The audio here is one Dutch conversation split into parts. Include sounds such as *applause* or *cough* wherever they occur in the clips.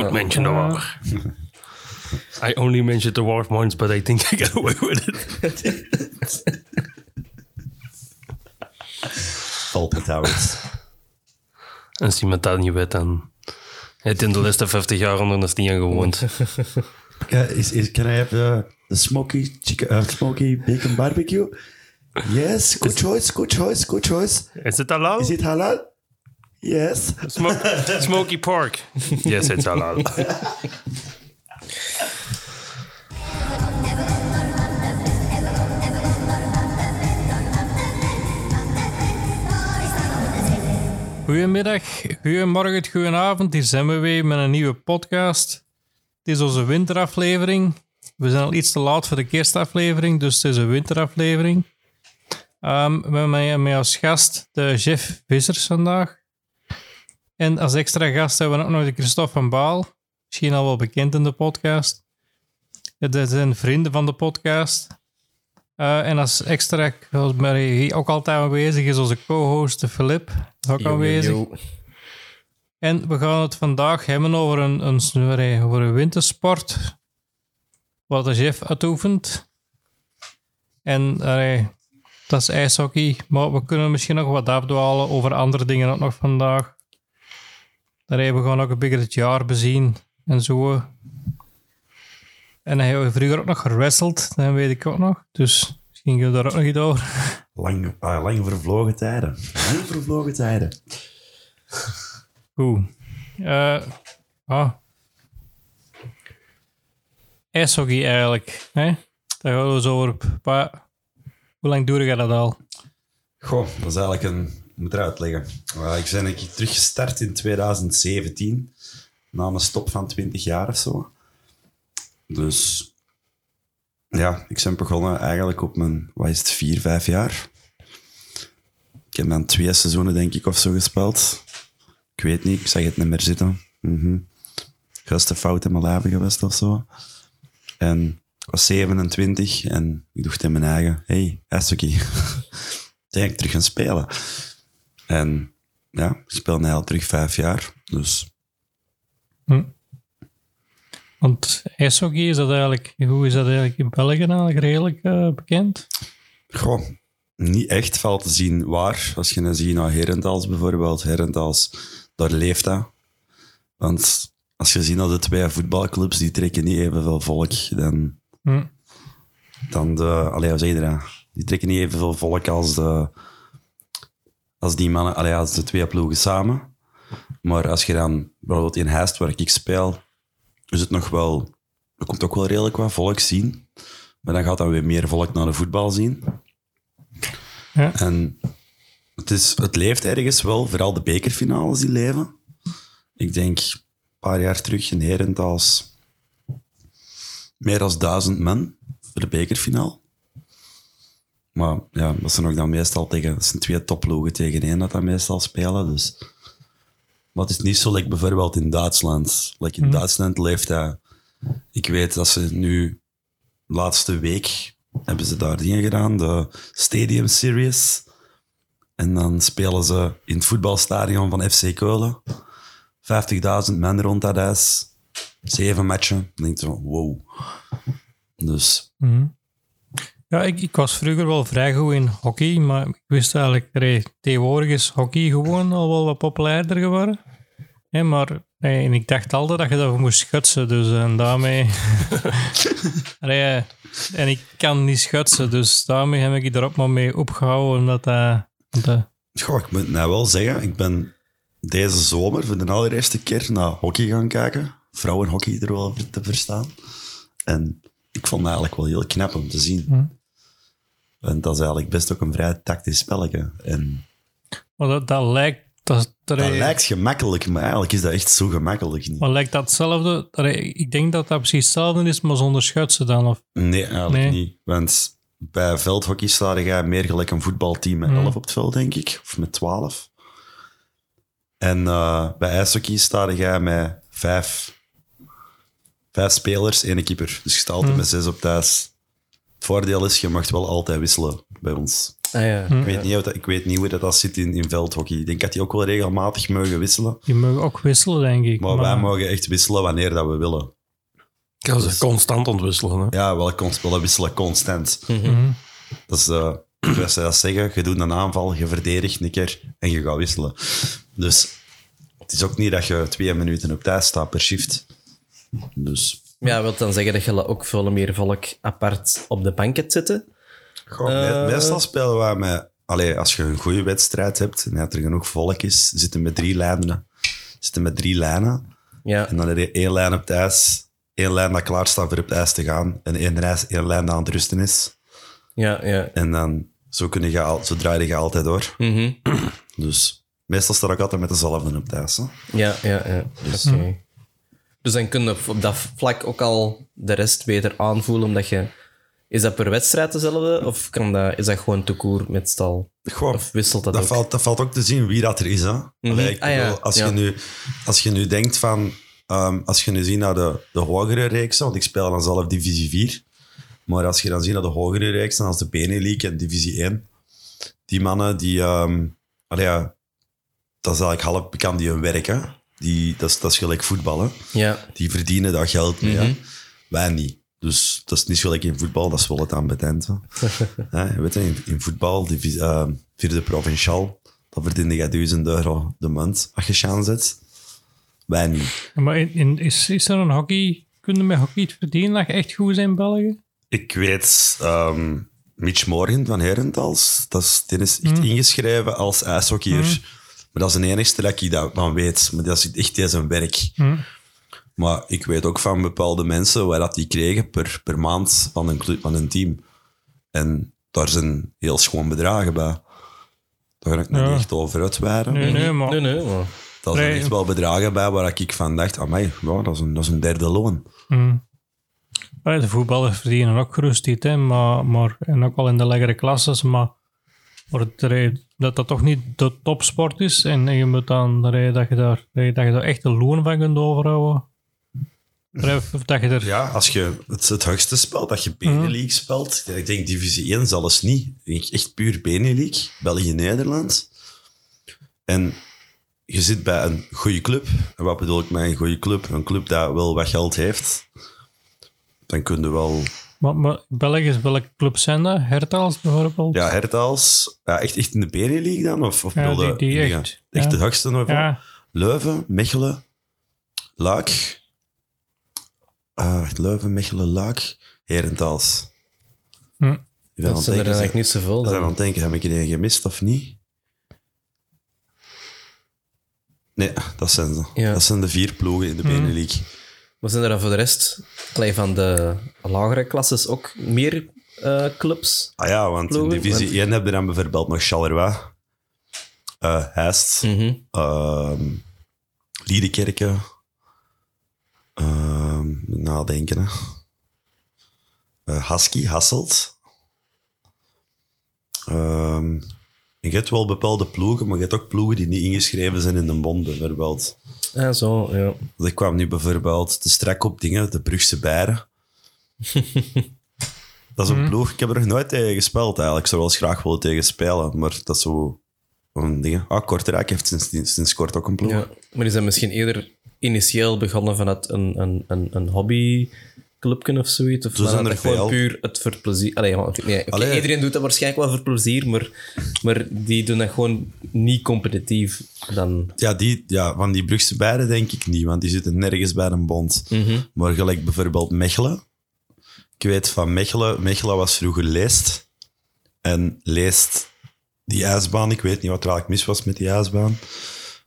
Don't mention the war. *laughs* I only mentioned the war once, but I think I got away with it. Fawlty Towers. En als iemand dat niet weet, dan heeft in de laatste 50 jaar onder de steen gewoond. *laughs* Can, is, is, can I have the, the smoky, chicken, uh, smoky bacon barbecue? Yes, good choice, good choice, good choice. Is it halal? Is it halal? Yes. Smoke, smoky pork. Yes, it's halal. *laughs* Goedemiddag, goedemorgen, goedenavond. Hier zijn we weer met een nieuwe podcast. Het is onze winteraflevering. We zijn al iets te laat voor de kerstaflevering, dus het is een winteraflevering. Ehm, we hebben met, met als gast de Jeff Vissers vandaag. En als extra gast hebben we ook nog de Christophe van Baal. Misschien al wel bekend in de podcast. Dat zijn vrienden van de podcast. Eh, en als extra, ook altijd aanwezig is, onze co-host de Filip. ook aanwezig. En we gaan het vandaag hebben over een, een, over een wintersport. Wat de chef uitoefent. En allee, dat is ijshockey. Maar we kunnen misschien nog wat afdwalen over andere dingen ook nog vandaag. Allee, we gaan ook een beetje het jaar bezien en zo. En hij heeft vroeger ook nog gewresteld, dat weet ik ook nog. Dus misschien gaan we daar ook nog iets over. Lang, ah, lang vervlogen tijden. Lang vervlogen tijden. Goed. Eh ah. IJshockey eigenlijk. Hè? Daar gaan we eens over. Pa, hoe lang je dat al? Goh, dat is eigenlijk een... Moet eruit leggen. Uh, ik ben ik teruggestart in 2017. Na een stop van 20 jaar of zo. Dus... Ja, ik ben begonnen eigenlijk op mijn... Wat is het? Vier, vijf jaar. Ik heb dan twee seizoenen, denk ik, of zo gespeeld. Ik weet niet, ik zag het niet meer zitten. Mhm. Grootste fout in mijn leven geweest of zo. En ik was 27 en ik dacht in mijn eigen, hey, ijshockey. *laughs* Denk ik terug gaan spelen. En ja, ik speel nu al terug vijf jaar. Dus Want ijshockey, is dat eigenlijk, hoe is dat eigenlijk in België eigenlijk redelijk eh, bekend? goh, niet echt valt te zien waar. Als je dan ziet naar Herentals bijvoorbeeld, Herentals, daar leeft dat. Want als je ziet naar de twee voetbalclubs, die trekken niet evenveel volk dan, Hm. dan de... Allee, hoe zeg je dat? Die trekken niet evenveel volk als, de, als die mannen, allee, als de twee ploegen samen. Maar als je dan bijvoorbeeld in Heist, waar ik speel, is het nog wel... Er komt ook wel redelijk wat volk zien. Maar dan gaat dan weer meer volk naar de voetbal zien. Ja. En het, is, het leeft ergens wel, vooral de bekerfinales die leven. Ik denk een paar jaar terug in meer dan duizend man voor de bekerfinale. Maar ja, dat zijn ook dan meestal tegen, dat zijn twee topploegen tegen één dat dat meestal spelen. Dus. Maar het is niet zo like bijvoorbeeld in Duitsland. Like in Duitsland leeft dat. Ik weet dat ze nu, laatste week, hebben ze daar dingen gedaan, de Stadium Series. En dan spelen ze in het voetbalstadion van FC Keulen. 50.000 man rond dat huis. Zeven matchen. Dan denk je van, wow. Dus Ja, ik, ik was vroeger wel vrij goed in hockey, maar ik wist eigenlijk, tegenwoordig is hockey gewoon al wel wat populairder geworden. Hè, maar en ik dacht altijd dat je daarvoor moest schutsen, dus en daarmee... *laughs* Allee, eh, en ik kan niet schutsen, dus daarmee heb ik er ook maar mee opgehouden, omdat dat... dat Goh, ik moet nou wel zeggen, ik ben deze zomer voor de allereerste keer naar hockey gaan kijken. Vrouwenhockey er wel te verstaan. En ik vond het eigenlijk wel heel knap om te zien. En dat is eigenlijk best ook een vrij tactisch spelletje. En maar dat, dat lijkt... Dat, dat, dat lijkt gemakkelijk, maar eigenlijk is dat echt zo gemakkelijk niet. maar lijkt dat hetzelfde? Ik denk dat dat precies hetzelfde is, maar zonder schutsen dan. Of, Nee, eigenlijk Nee. niet. Want bij veldhockey sta je meer gelijk een voetbalteam met 11 op het veld, denk ik. Of met 12. En eh, bij ijshockey sta je met vijf, vijf spelers, één keeper. Dus je staat altijd met zes op thuis. Het voordeel is, je mag wel altijd wisselen bij ons. Ah, ja. Ik weet niet, hoe dat, ik weet niet hoe dat, dat zit in, in veldhockey. Ik denk dat die ook wel regelmatig mogen wisselen. Die mogen ook wisselen, denk ik. Maar, wij mogen echt wisselen wanneer dat we willen. Ik ga ze constant ontwisselen. Hè. Ja, wel const- we wisselen constant. Mhm. Dat is, eh zoals ze dat zeggen, je doet een aanval, je verdedigt een keer en je gaat wisselen. Dus het is ook niet dat je twee minuten op tijd staat per shift. Dus Ja, wil dan zeggen dat je ook veel meer volk apart op de bank hebt zitten? Goh, me- meestal spelen wij met... Allee, als je een goede wedstrijd hebt en dat er genoeg volk is, zitten met drie lijnen. Zitten met drie lijnen. Ja. En dan heb je één lijn op het ijs, één lijn dat klaar staat voor op het ijs te gaan en één, reis, één lijn dat aan het rusten is. Ja, ja. En dan, zo, kun je al, zo draai je altijd door. Mhm. *clears throat* Dus meestal sta ik altijd met dezelfde op het ijs. Hè. Ja, ja, ja. Oké. Dus dan kun je op dat vlak ook al de rest beter aanvoelen, omdat je... Is dat per wedstrijd dezelfde, of kan dat, is dat gewoon te koer met stal? Goh, Of wisselt dat, dat, ook? valt, dat valt ook te zien wie dat er is. Hè? Allee, ik Ah, ja. als, Ja. je nu, als je nu denkt van... ehm, als je nu ziet naar de, de hogere reeksen, want ik speel dan zelf divisie 4. Maar als je dan ziet naar de hogere reeksen, als de Benelink en divisie 1. Die mannen, die... allee, ja, dat is eigenlijk half bekend die hun werk. Hè? Die, dat, is, dat is gelijk voetballen. Ja. Die verdienen daar geld mee. Mhm. Wij niet. Dus dat is niet gelijk in voetbal, dat is wel het. *laughs* Hè, je weet je, in, in voetbal, divi- eh, vierde provinciaal, dan verdien je 1000 euro de maand als je chance zet. Wij niet. Maar in, in- is, is er een hockey... Kun je met hockey verdienen dat je echt goed bent in België? Ik weet, ehm, Mitch Morgan van Herentals, dat is, die is echt ingeschreven als ijshockeyer. Maar dat is de enigste dat ik dat van weet. Maar dat is echt in zijn werk. Maar ik weet ook van bepaalde mensen waar dat die kregen per, per maand van een, club, van een team. En daar zijn heel schoon bedragen bij. Daar ga ik niet Ja. echt over uitweiden. Nee, nee, maar... Nee, nee, maar... Dat zijn Nee. echt wel bedragen bij waar ik van dacht, amai, ja, dat, is een, dat is een derde loon. Ja, de voetballers verdienen ook gerust iets, hè, maar, maar, en ook al in de lagere klasses, maar, maar het, er- dat dat toch niet de topsport is en je moet dan dat je, dat je daar, dat je, daar echt een loon van kunt overhouden. Of dat je er... Ja, als je het, het hoogste speelt, dat je Benelux speelt, ja, ik denk divisie 1 zelfs niet. Ik denk echt puur Benelux, België-Nederland. En je zit bij een goede club. En wat bedoel ik met een goede club? Een club dat wel wat geld heeft. Dan kun je wel... Maar, maar België, welke clubs zijn dat? Hertals bijvoorbeeld? Ja, Hertals, ja, echt, echt in de Benelux dan? Of, of Ja, die- die ja, echt, echt ja. het hoogste niveau? Ja, Leuven, Mechelen, Luik. Ah, echt Leuven, Mechelen, Luik, Herentals. Hm. Dat zijn er eigenlijk niet zoveel. Ik ben aan Dan. het denken, heb ik er een gemist of niet? Nee, dat zijn ze. Ja. Dat zijn de vier ploegen in de Benelux. Maar zijn er dan voor de rest, allee, van de lagere klasses, ook meer eh, clubs? Ah ja, want in divisie want- 1 hebben we dan bijvoorbeeld nog Charleroi, eh Heist, Mhm. ehm Liedekerke, ehm, nadenken, hè. Eh, Husky, Hasselt. Ehm, en je hebt wel bepaalde ploegen, maar je hebt ook ploegen die niet ingeschreven zijn in de bond, bijvoorbeeld. Ja, zo, ja. Ik kwam nu bijvoorbeeld te strak op dingen, de Brugse Beieren. *laughs* dat is een ploeg, ik heb er nog nooit tegen gespeeld eigenlijk. Ik zou wel eens graag willen tegen spelen, maar dat is zo een ding. Ah, Kortrijk heeft sinds, sinds kort ook een ploeg. ja. Maar is dat misschien eerder initieel begonnen vanuit een, een, een, een hobbyclubje of zoiets? Of Zo zijn er dat gewoon puur het voor plezier... Allee, nee. Iedereen doet dat waarschijnlijk wel voor plezier, maar, maar die doen dat gewoon niet competitief dan... Ja, die, ja, van die Brugse Beieren denk ik niet, want die zitten nergens bij een bond. Maar gelijk bijvoorbeeld Mechelen. Ik weet van Mechelen, Mechelen was vroeger Leest. En Leest, die ijsbaan, ik weet niet wat er eigenlijk mis was met die ijsbaan.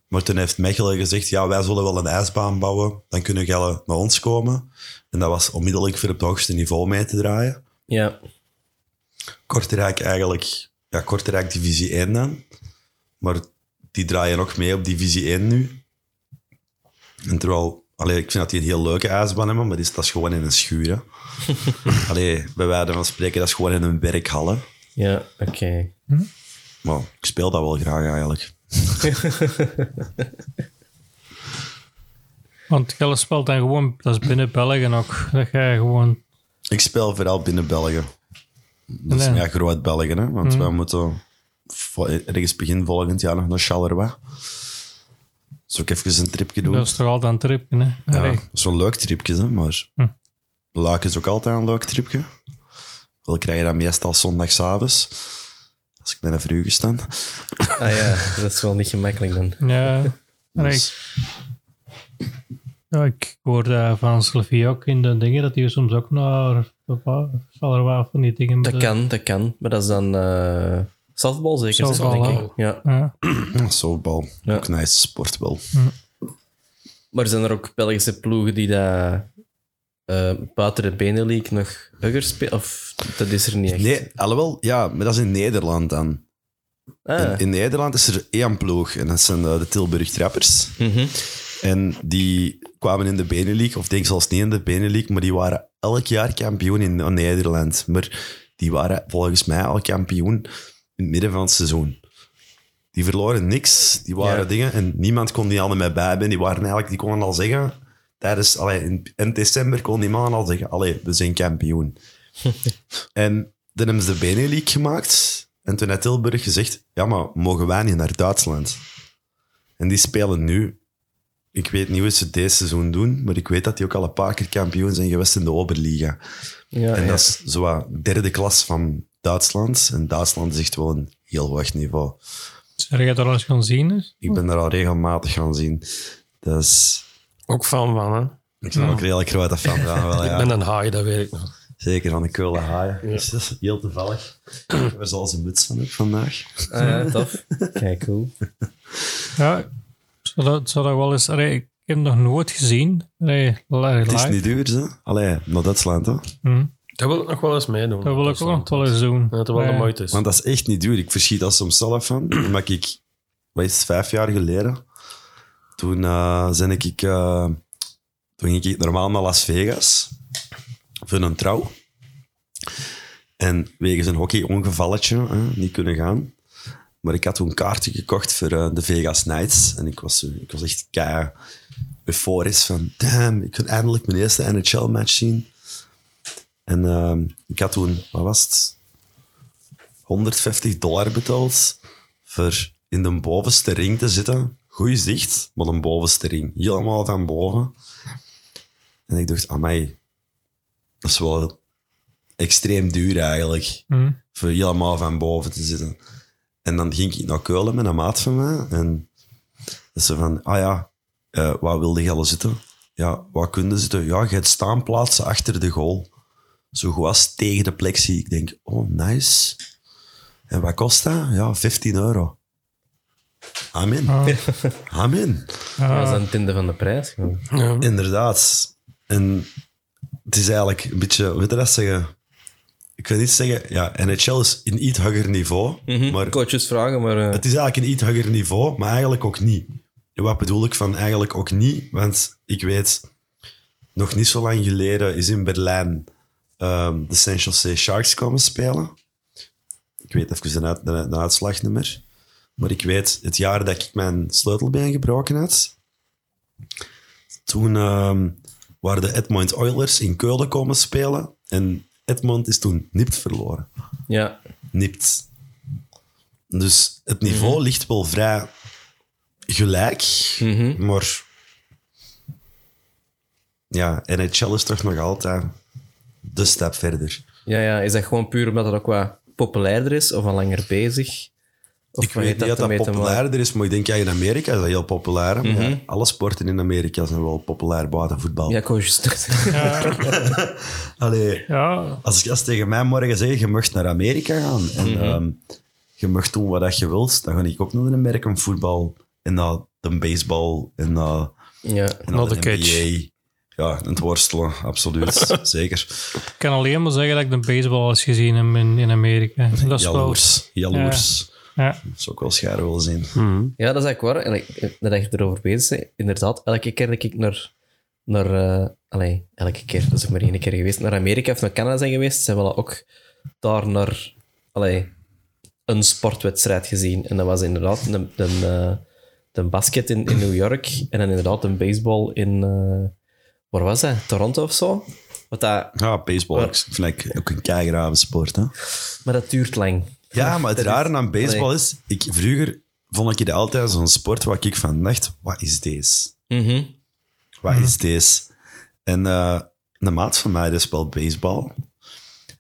Maar toen heeft Mechelen gezegd, ja, wij zullen wel een ijsbaan bouwen, dan kunnen jullie naar ons komen. En dat was onmiddellijk voor op het hoogste niveau mee te draaien. Ja, Kortrijk eigenlijk, ja, Kortrijk divisie 1 dan. Maar die draaien nog mee op divisie 1 nu. En terwijl, allee, ik vind dat die een heel leuke ijsbaan hebben, maar is, dat is gewoon in een schuur. *laughs* Allee, bij wijze van spreken, dat is gewoon in een werkhal. hè. ja, oké. Maar ik speel dat wel graag eigenlijk. *laughs* want Gelle speelt dan gewoon, dat is binnen België ook, dat jij gewoon... Ik speel vooral binnen België. Dat is Nee. ja, groot België, hè? want wij moeten ergens begin volgend jaar nog naar Charleroi. Dus ook even een tripje doen. Dat is toch altijd een tripje, hè? Ja, Allee. een leuk tripje, hè, maar Hm. Laak is ook altijd een leuk tripje. Wel krijg je dat meestal zondagsavonds. Als ik ben een vroeg gestaan. Ah ja, dat is wel niet gemakkelijk dan. Ja. *laughs* Dus, Ja, ik hoorde van Sylvie ook in de dingen dat hij soms ook naar er wel van die dingen Dat kan, dat kan. Maar dat is dan eh softball zeker, Softball, denk ik. Ja. Ja. *clears throat* ja, softbal. Ja. Ook een nice sport wel. Maar zijn er ook Belgische ploegen die dat eh, buiten de Benelux nog hugger spelen? Of dat is er niet echt? Nee, alhoewel, ja, maar dat is in Nederland dan. Ah. In, in Nederland is er één ploeg en dat zijn eh, de Tilburg Trappers. Mhm. En die kwamen in de Benelux, of denk zelfs niet in de Benelux, maar die waren elk jaar kampioen in, Nederland. Maar die waren volgens mij al kampioen in het midden van het seizoen. Die verloren niks, die waren Ja. dingen en niemand kon die allemaal bij zijn. Die, waren eigenlijk, die konden al zeggen, tijdens, allee, in, in december kon die mannen al zeggen, allee, we zijn kampioen. *laughs* en dan hebben ze de Benelux gemaakt en toen heeft Tilburg gezegd, ja, maar mogen wij niet naar Duitsland? En die spelen nu ik weet niet hoe ze het deze seizoen doen, maar ik weet dat die ook al een paar keer kampioen zijn geweest in de Oberliga. Ja, en ja. dat is zo wat derde klas van Duitsland. En Duitsland is echt wel een heel hoog niveau. Zeg je dat al eens gaan zien? Dus? Ik ben daar al regelmatig gaan zien. Dus Ook fan van, hè? ik ben ook redelijk grote fan van. *laughs* Wel, Ik ben een haai, dat weet ik nog. Zeker van de Keule haaien. Dus *laughs* dat is heel toevallig. Waar zal ze muts van heb vandaag? Ah, *laughs* ja, tof. Kijk, cool. Ja, zou dat, zou dat wel eens... Allee, ik heb hem nog nooit gezien. Allee, Het is niet duur, ze. Allee, naar Duitsland, hè. Hm. Dat wil ik nog wel eens meedoen. Dat wil ik ook nog wel eens doen. Dat het wel de moeite is. Want dat is echt niet duur. Ik verschiet dat soms zelf van. *clears throat* Omdat ik, wat is het, vijf jaar geleden, toen uh, ben ik, eh, toen ging ik normaal naar Las Vegas voor een trouw. En wegens een hockey-ongevalletje, hè, niet kunnen gaan. Maar ik had toen een kaartje gekocht voor eh, de Vegas Knights. En ik was, zo- ik was echt kei euforisch van, damn, ik kan eindelijk mijn eerste NHL-match zien. En ehm, ik had toen, wat was het? 150 dollar betaald voor in de bovenste ring te zitten. Goeie zicht, maar een bovenste ring. Helemaal van boven. En ik dacht, amai, dat is wel extreem duur eigenlijk. Hm. Voor helemaal van boven te zitten. En dan ging ik naar Keulen met een maat van mij. En dat ze van, ah ja, eh waar wilde je al zitten? Ja, waar kun je zitten? Ja, je hebt staanplaatsen achter de goal. Zo goed als tegen de plexie. Ik denk, oh, nice. En wat kost dat? Ja, 15 euro. Amen. Amen. Ja, dat is een tinde van de prijs. Ja. Inderdaad. En het is eigenlijk een beetje, hoe moet je dat zeggen? Ik wil niet zeggen, ja, NHL is een iets hoger niveau, maar Coaches vragen, maar... eh, het is eigenlijk een iets hoger niveau, maar eigenlijk ook niet. En wat bedoel ik van eigenlijk ook niet? Want ik weet, nog niet zo lang geleden is in Berlijn ehm, de San Jose Sharks komen spelen. Ik weet even de, uit- de, de uitslag niet meer. Maar ik weet, het jaar dat ik mijn sleutelbeen gebroken had, toen ehm, waren de Edmond Oilers in Keulen komen spelen. En Edmond is toen nipt verloren ja. nipt. Dus het niveau ligt wel vrij gelijk, maar ja, NHL is toch nog altijd de stap verder. Ja, ja, is dat gewoon puur omdat het ook wat populairder is of al langer bezig? Of Ik weet niet dat dat populairder is, maar ik denk ja, in Amerika is dat heel populair. ja, alle sporten in Amerika zijn wel populair buiten voetbal. Ja, coaches. *laughs* Allee, Ja, als, als tegen mij morgen zeggen, je mag naar Amerika gaan en ehm, je mag doen wat dat je wilt, dan ga ik ook naar de American voetbal en naar de baseball en naar, ja. en Naar naar de. NBA. Ja, en het worstelen, absoluut. *laughs* Zeker. ik kan alleen maar zeggen dat ik de baseball al eens gezien heb in, in Amerika. Dat is wel... *laughs* Jaloers. Ja. Dat zou ik wel scharen willen zien. ja, dat is eigenlijk waar. En ik- dat je erover bezig bent, inderdaad, elke keer dat ik naar... naar eh, allee, elke keer, dat is ik maar één keer geweest, naar Amerika of naar Canada zijn geweest, zijn we wel ook daar naar allee, een sportwedstrijd gezien. En dat was inderdaad een, een, eh, basket in, in New York en dan inderdaad een baseball in... eh, waar was dat? Toronto of zo? Wat dat, Ja, baseball ik vind ik ook een keigrave sport. Hè? maar dat duurt lang. Ja, maar het rare aan baseball is... Ik, vroeger vond ik het altijd zo'n sport waar ik van dacht, wat is deze? Mhm. Wat is deze? En eh, een maat van mij die speelt baseball.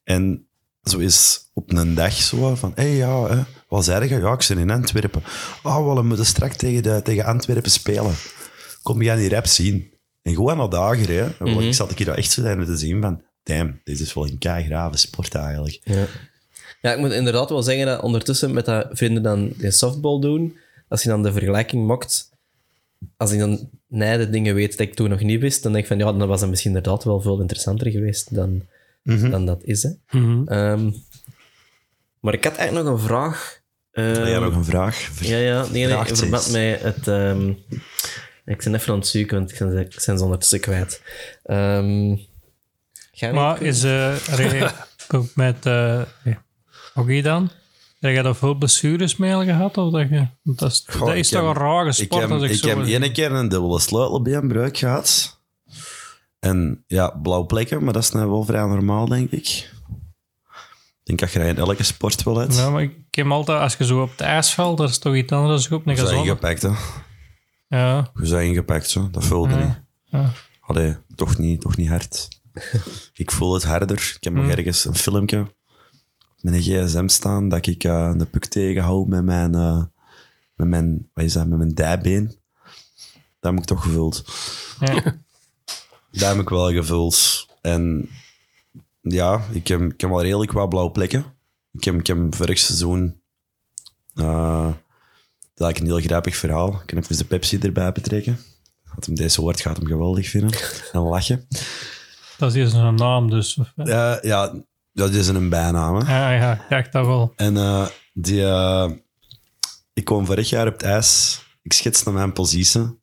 En zo is op een dag zo van, hé hey, ja, hè, wat zei je? Ja, ik zit in Antwerpen. Oh, we moeten straks tegen, de, tegen Antwerpen spelen. Kom jij die rap zien? En gewoon naar dagen, hè. Want Ik zat hier daar echt zo te zien van, damn, dit is wel een keigrave sport eigenlijk. Ja. Ja, ik moet inderdaad wel zeggen dat ondertussen met dat vrienden dan die softball doen, als je dan de vergelijking mokt, als ik dan nee, de dingen weet dat ik toen nog niet wist, dan denk ik van ja, dan was het misschien inderdaad wel veel interessanter geweest dan, dan dat is. Hè. Ehm, maar ik had eigenlijk nog een vraag. Ehm, Heb jij nog een vraag? Ja, ja, nee, nee, in verband met het... ehm, ik ben even aan het zoeken, want ik ben, ik ben ze ondertussen kwijt. Ehm Maar is eh *laughs* ook met hockey dan? Heb je daar veel blessures mee al gehad? Of dat, je, dat is, Goh, dat is ik toch heb- een rare Ik sport heb, als ik, ik heb één keer een dubbele sleutelbeenbreuk gehad. En ja, blauwe plekken, maar dat is nou wel vrij normaal, denk ik. Ik denk dat je in elke sport wel hebt. Ja, maar ik heb altijd, als je zo op het ijs valt, dat is toch iets anders dan op een gezonde. ingepakt, hè. Ja, Je zijn ingepakt, zo. Dat voelde niet. ja. Allee, toch niet, toch niet hard. ik voel het harder. Ik heb nog ergens een filmpje met een gsm staan dat ik eh, de puk tegenhoud met mijn, eh, met mijn, wat is dat, met mijn dijbeen. Dat heb ik toch gevoeld. ja. Dat heb ik wel gevuld. En ja, ik heb, ik heb wel redelijk wat blauwe plekken. Ik heb, ik heb vorig seizoen... eh, dat is een heel grappig verhaal. Ik kan even de Pepsi erbij betrekken. Had hem deze woord gaat hem geweldig vinden. En lachen. Dat is een naam dus. Ja, dat is een bijnaam. hè. ja, ja, ik dacht dat wel. En eh, die, eh, ik kwam vorig jaar op het ijs. Ik schetste mijn positie.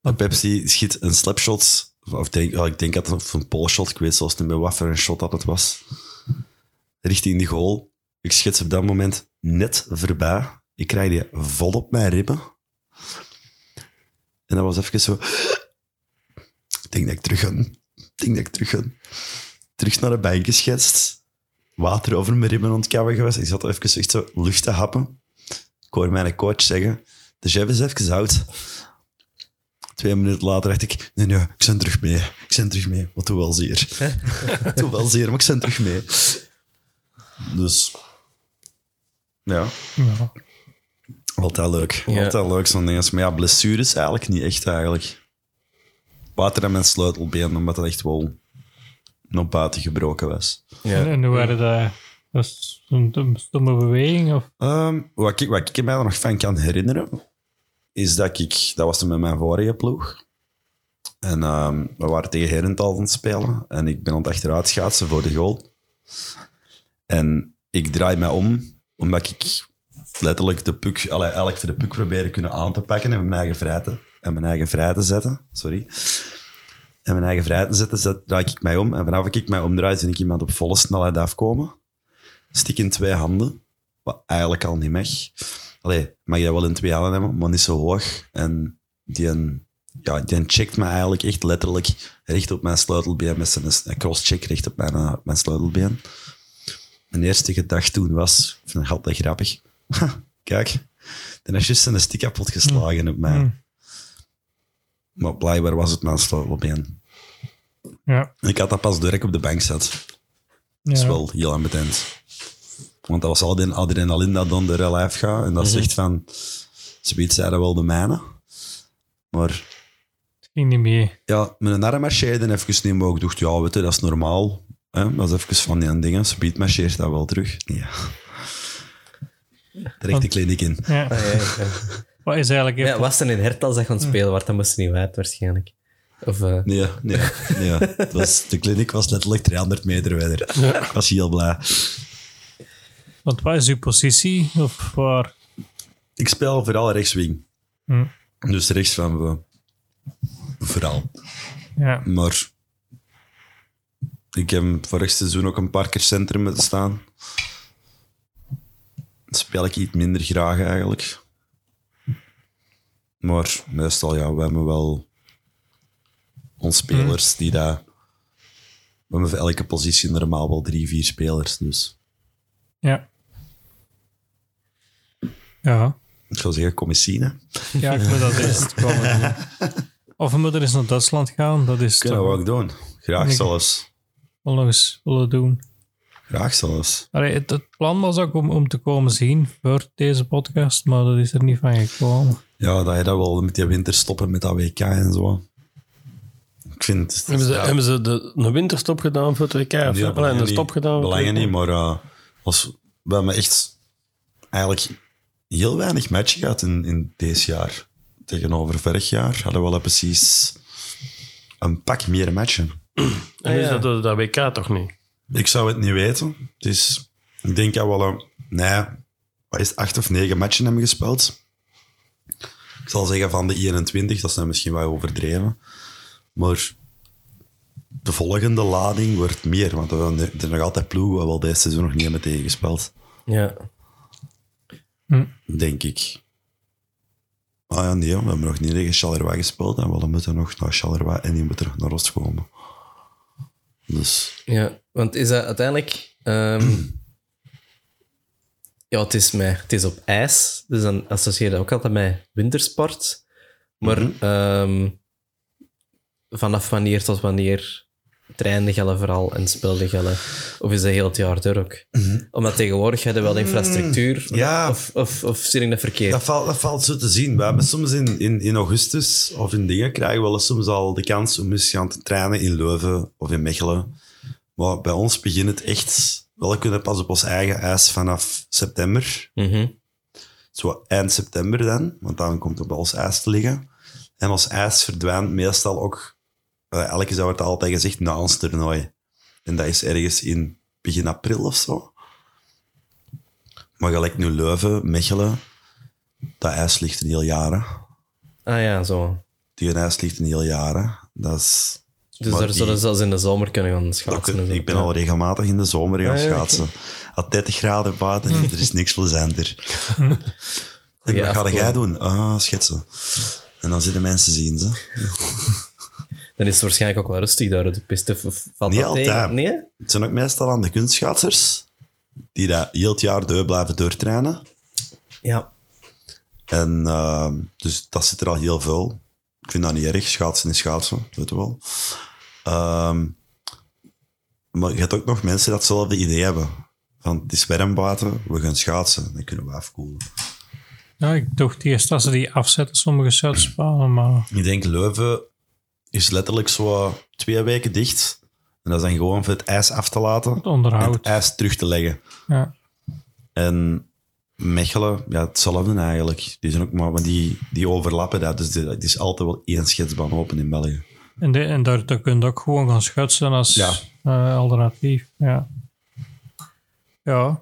De Pepsi schiet een slapshot. Of denk, ja, ik denk dat het een polshot. Ik weet zelfs niet meer wat voor een shot dat het was. Richting de goal. Ik schets op dat moment net voorbij. Ik krijg die vol op mijn ribben. En dat was even zo... Ik denk dat ik terug ga. Ik denk dat ik terug ga. Terug naar de bank geschetst water over mijn ribben ontkabben geweest. Ik zat even echt zo lucht te happen. Ik hoor mijn coach zeggen, de chef is even oud. Twee minuten later dacht ik, nee, nee, ik ben terug mee. Ik ben terug mee. Wat doe wel zeer. *laughs* doe wel zeer, maar ik ben terug mee. Dus, ja, Ja. altijd leuk. Ja. Altijd leuk, zo'n ding. Maar ja, blessures eigenlijk niet echt eigenlijk. Water aan mijn sleutelbeen, omdat dat echt wel nog buiten gebroken was. Ja. En hoe waren dat? Was het een stomme beweging? Of? Ehm, wat, ik, wat ik mij er nog van kan herinneren, is dat ik... Dat was toen met mijn vorige ploeg. En ehm, we waren tegen Herentals aan het spelen. En ik ben aan het achteruit schaatsen voor de goal. En ik draai mij om, omdat ik letterlijk de puk... Allee, eigenlijk voor de puk proberen kunnen aan te pakken en mijn eigen vrij te, en mijn eigen vrij te zetten. Sorry. En mijn eigen vrij te zetten, zet, draai ik mij om. En vanaf ik mij omdraai, zie ik iemand op volle snelheid afkomen. Stik in twee handen. Wat eigenlijk al niet mag. Allee, mag je dat wel in twee handen hebben, maar niet zo hoog. En die, een, ja, die checkt me eigenlijk echt letterlijk recht op mijn sleutelbeen met zijn crosscheck recht op mijn, eh, mijn sleutelbeen. Mijn eerste gedachte toen was, ik vind het altijd grappig. *laughs* Kijk, dan is juist een stick kapot geslagen op mij. Hmm. Maar blijkbaar was het mijn sleutelbeen. Ja. Ik had dat pas direct op de bank zet. Dat is Ja. wel heel ambetant. Want dat was al die adrenaline dat dan door je lijf gaat. En dat zegt van, zoiets zeiden wel de mijne. Maar Het ging niet mee. ja, met een arm marcheerde even niet meer. Ik dacht, ja, weet je, dat is normaal. Hè? Dat is even van die dingen. Speed marcheert dat wel terug. Ja. *laughs* Direct de kliniek in. Ja. Ah, ja, ja. Wat is eigenlijk... Maar ja, was er in Hertals dat gaan spelen, waar dan moest niet uit waarschijnlijk. Of, eh, Nee, nee, nee. Het was, de kliniek was letterlijk 300 meter verder. Ik was heel blij. Want wat is uw positie? Of waar? Ik speel vooral rechtswing. Hm. Dus rechts van we. Vooral. Ja. Maar ik heb vorig seizoen ook een paar keer centrum moeten staan. Dat speel ik iets minder graag eigenlijk. Maar meestal, ja, we hebben wel ons spelers die daar We hebben voor elke positie normaal wel drie, vier spelers. Dus Ja. Ja. ik zou zeggen, commissie. hè. Ja, ik moet dat *laughs* eens komen. Of we moeten eens naar Duitsland gaan. Dat is Kunnen we ook doen. Graag Ik- zelfs. wel nog eens willen doen. Graag zelfs. Allee, het, het plan was ook om, om te komen zien voor deze podcast, maar dat is er niet van gekomen. Ja, dat je dat wel met die winter stoppen met dat WK en zo. Ik vind het... Hebben ze, ja, hebben ze de, een winterstop gedaan voor het WK? Of een niet. stop gedaan? Belangen niet, maar eh, als, we hebben echt eigenlijk heel weinig matchen gehad in, in deze jaar. Tegenover vorig jaar hadden we wel precies een pak meer matchen. *clears throat* En is Ah, ja. dat de- dat WK toch niet? Ik zou het niet weten. Het is, ik denk dat we wel een, nee, wat is het, acht of negen matchen hebben gespeeld. Ik zal zeggen van de 21, dat is dan misschien wel overdreven. Maar de volgende lading wordt meer, want er zijn- er nog altijd ploegen waar we wel deze seizoen nog niet hebben tegengespeeld. Ja. Denk ik. Ah ja, nee, we hebben nog niet tegen Charleroi gespeeld en we moeten nog naar Charleroi en die moeten nog naar Oost komen. Dus Ja, want is dat uiteindelijk... ehm, *clears throat* ja, het is, met, het is op ijs, dus dan associeer je dat ook altijd met wintersport. Maar ehm, vanaf wanneer tot wanneer trainde je vooral en speelde je? Of is dat heel het jaar door ook? Omdat tegenwoordig hebben we wel infrastructuur. Ja. Of, of, of zie ik dat verkeerd? Dat valt, dat valt zo te zien. We hebben soms in, in, in augustus of in dingen krijgen we wel eens soms al de kans om eens gaan te trainen in Leuven of in Mechelen. Maar bij ons begint het echt... Wel kunnen pas op ons eigen ijs vanaf september. Mhm. Zo eind september dan, want dan komt het bij ons ijs te liggen. En ons ijs verdwijnt meestal ook... Uh, elke jaar wordt altijd gezegd na ons toernooi. En dat is ergens in begin april of zo. Maar gelijk nu Leuven, Mechelen, dat ijs ligt een heel jaar. hè. Ah ja, zo. Die ijs ligt een heel jaar. hè. Dat is... Dus Maar daar die- zullen ze zelfs in de zomer kunnen gaan schaatsen. kun- ik ben Ja. al regelmatig in de zomer gaan Ah, ja, schaatsen. Al 30 graden buiten, *laughs* er is niks plezanter. *laughs* Wat ga jij doen? Ah, schetsen. En dan zitten mensen zien ze. *laughs* Dan is het waarschijnlijk ook wel rustig daar op de piste. Valt Niet tegen? altijd. Nee? Het zijn ook meestal aan de kunstschaatsers, die dat heel het jaar door blijven doortrainen. Ja. En uh, dus dat zit er al heel veel. Ik vind dat niet erg. Schaatsen is schaatsen, weet je wel. Ehm, maar je hebt ook nog mensen dat hetzelfde idee hebben. Van, het is we gaan schaatsen. Dan kunnen we afkoelen. Ja, ik dacht eerst dat ze die afzetten, sommige schuitspanen, maar Ik denk Leuven is letterlijk zo twee weken dicht. En dat is dan gewoon voor het ijs af te laten. het En onderhoud. het ijs terug te leggen. Ja. En Mechelen, ja, hetzelfde eigenlijk. Die zijn ook maar, die, die overlappen dat. Dus het is altijd wel één schetsbaan open in België. En, de, en daar, daar kun je ook gewoon gaan schutsen als Ja. eh, alternatief. Ja. ja.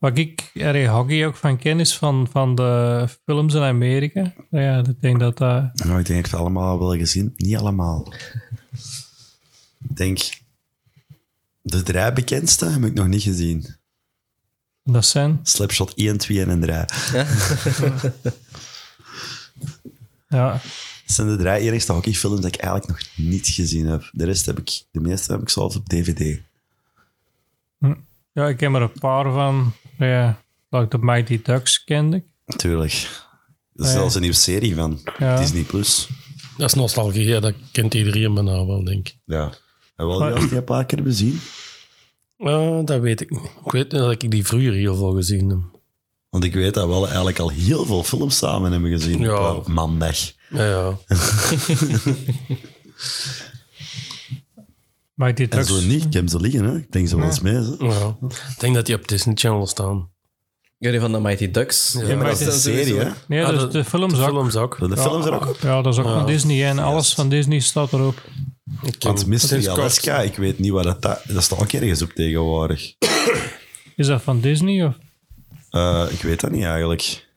Wat ik er hockey ook van ken is van, van de films in Amerika. Ja, ik denk dat dat... Nou, ik denk dat allemaal wel gezien. Niet allemaal. Ik denk, de drie bekendste heb ik nog niet gezien. Dat zijn... Slapshot 1, 2 en 3. *laughs* Ja, Dat zijn de drie enigste hockeyfilms dat ik eigenlijk nog niet gezien heb. De rest heb ik, de meeste heb ik zelfs op DVD. ja ik ken er een paar van. Ja, like de Mighty Ducks kende ik. Natuurlijk. Er is Ah, ja. zelfs een nieuwe serie van Ja. Disney+. Plus. Dat is nostalgie, ja, dat kent iedereen bijna wel, denk ik. Ja. En wel die die een paar keer hebben zien. Ah, dat weet ik niet. Ik weet dat ik die vroeger heel veel gezien heb. Want ik weet dat we wel eigenlijk al heel veel films samen hebben gezien Ja. op maandag. Ja, ja. *laughs* *laughs* Mighty En Ducks. zo niet, ik heb ze liggen, hè. Ik denk ze wel eens mee, hè. ja. Ik denk dat die op Disney Channel staan. Jullie van de Mighty Ducks. Ja, Maar dat is Mighty- een serie, hè. Nee, Ah, dus de- de films De ook. films ook. De films er ook. Ja, dat is ook Ja. van Disney. En alles van Disney staat erop. Want Mystery kort. Alaska, ik weet niet wat dat... Dat dat staat ook ergens op tegenwoordig. Is dat van Disney? Of? Eh, ik weet dat niet eigenlijk.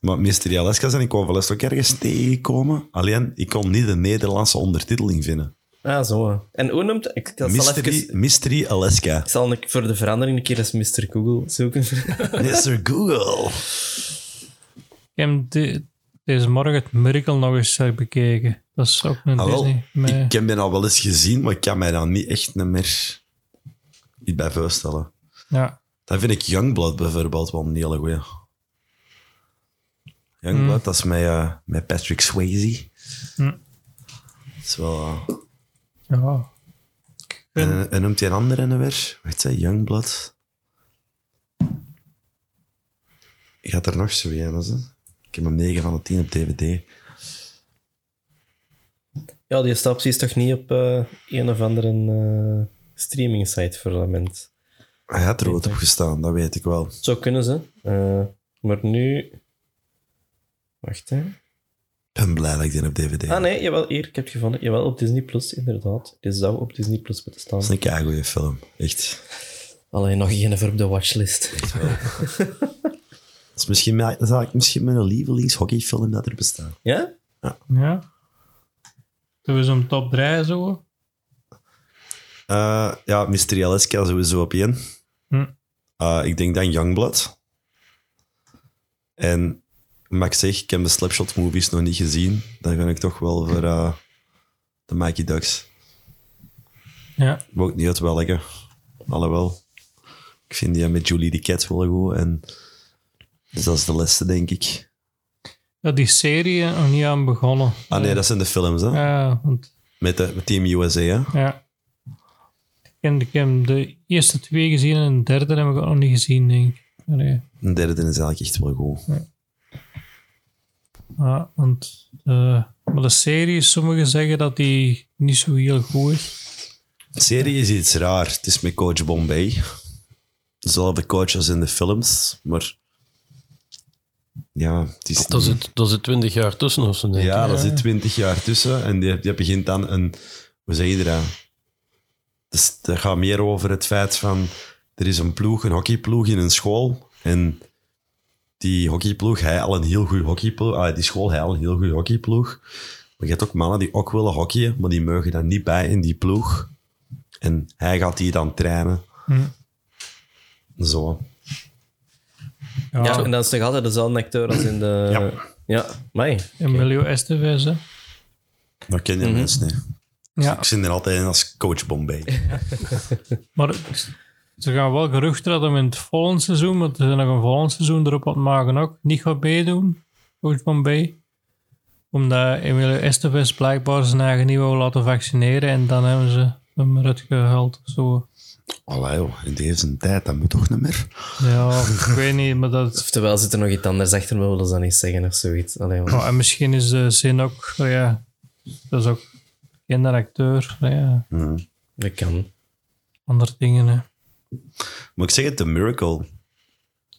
Maar Mystery Alaska zijn ik overlast ook ergens tegengekomen. Alleen, ik kon niet de Nederlandse ondertiteling vinden. Ah, zo. En hoe noemt Ik Mystery, even, Mystery Alaska. ik zal een- voor de verandering een keer eens Mr. Google zoeken. *laughs* Mr. Google. Ik heb de- deze morgen het Miracle nog eens bekeken. Dat is ook een Ah, wel, Disney. Ik heb die al wel eens gezien, maar ik kan mij dan niet echt niet meer iets bij voorstellen. Ja. Dan vind ik Youngblood bijvoorbeeld wel een hele goeie. Youngblood, dat is met, eh, met Patrick Swayze. Hm. Dat is wel... eh, ja. en, en noemt hij een andere en weer? Weet je, Youngblood. Gaat er nog zo een, hè? Ik heb hem 9 van de 10 op DVD. Ja, die staat precies toch niet op eh, een of andere eh, streaming site voor moment. Hij had er wat op gestaan, dat weet ik wel. Zo kunnen ze. eh, maar nu... Wacht, hè. Ik ben blij dat ik die op DVD heb. Ah nee, jawel, hier, ik heb het gevonden. Jawel, op Disney Plus, inderdaad. Die zou op Disney Plus moeten staan. Dat is een keigoeie film. Echt. Alleen nog één voor op de watchlist. *laughs* Dat is misschien, mijn- dat is eigenlijk misschien mijn lievelingshockeyfilm dat er bestaat. Ja? Ja. Doen we zo'n top 3 zo? Eh, ja, Mystery Alaska sowieso op één. Hm. Eh, ik denk dan Youngblood. En, maar ik zeg, ik heb de Slapshot movies nog niet gezien. Dan ga ik toch wel voor eh, de Mikey Ducks. Ja. Ook niet uit welke. Alhoewel. Ik vind die met Julie the Cat wel goed. En dus dat is de laatste, denk ik. Ja, die serie nog niet aan begonnen. Ah nee, dat zijn de films, hè? Ja, want Met, de, met Team USA, hè? Ja. Ik heb, de eerste twee gezien en de derde heb ik nog niet gezien, denk ik. Nee. De derde is eigenlijk echt wel goed. Ja, want de, maar de serie, sommigen zeggen dat die niet zo heel goed is. De serie is iets raar. Het is met coach Bombay. Dezelfde coach als in de films, maar... Ja, het is Daar zit, daar zit 20 jaar tussen of zo, denk ik. Ja, daar zit twintig jaar tussen. En die, die begint dan een... Hoe zeg je dat? Dus het gaat meer over het feit van... Er is een ploeg, een hockeyploeg in een school. En die hockeyploeg, hij al een heel goed hockeyploeg. Ah, die school, hij al een heel goed hockeyploeg. Maar je hebt ook mannen die ook willen hockeyen, maar die mogen dan niet bij in die ploeg. En hij gaat die dan trainen. Hm. Zo. Ja, Ja, en dat is nog altijd dezelfde acteur als in de... Ja. Ja, mij. Emilio Estevez, hè. Dat ken je Mhm. mensen. Ja, Ik zie er altijd in als coach Bombay. *laughs* maar ze gaan wel geruchten dat hem in het volgende seizoen, want ze zijn nog een volgend seizoen erop aan het maken ook, niet gaat meedoen, Coach Bombay. Omdat Emilio Estevez blijkbaar zijn eigen niet laten vaccineren en dan hebben ze hem eruit gehaald of zo. Allee, joh, in deze tijd, dat moet toch niet meer? Ja, ik *laughs* weet niet, maar dat... Oftewel zit er nog iets anders achter, maar willen ze dat niet zeggen of zoiets. Allee, maar- Oh, en misschien is de zin ook, oh ja, dat is ook geen acteur, oh ja, Dat kan. andere dingen. Hè. Moet ik zeggen, The Miracle.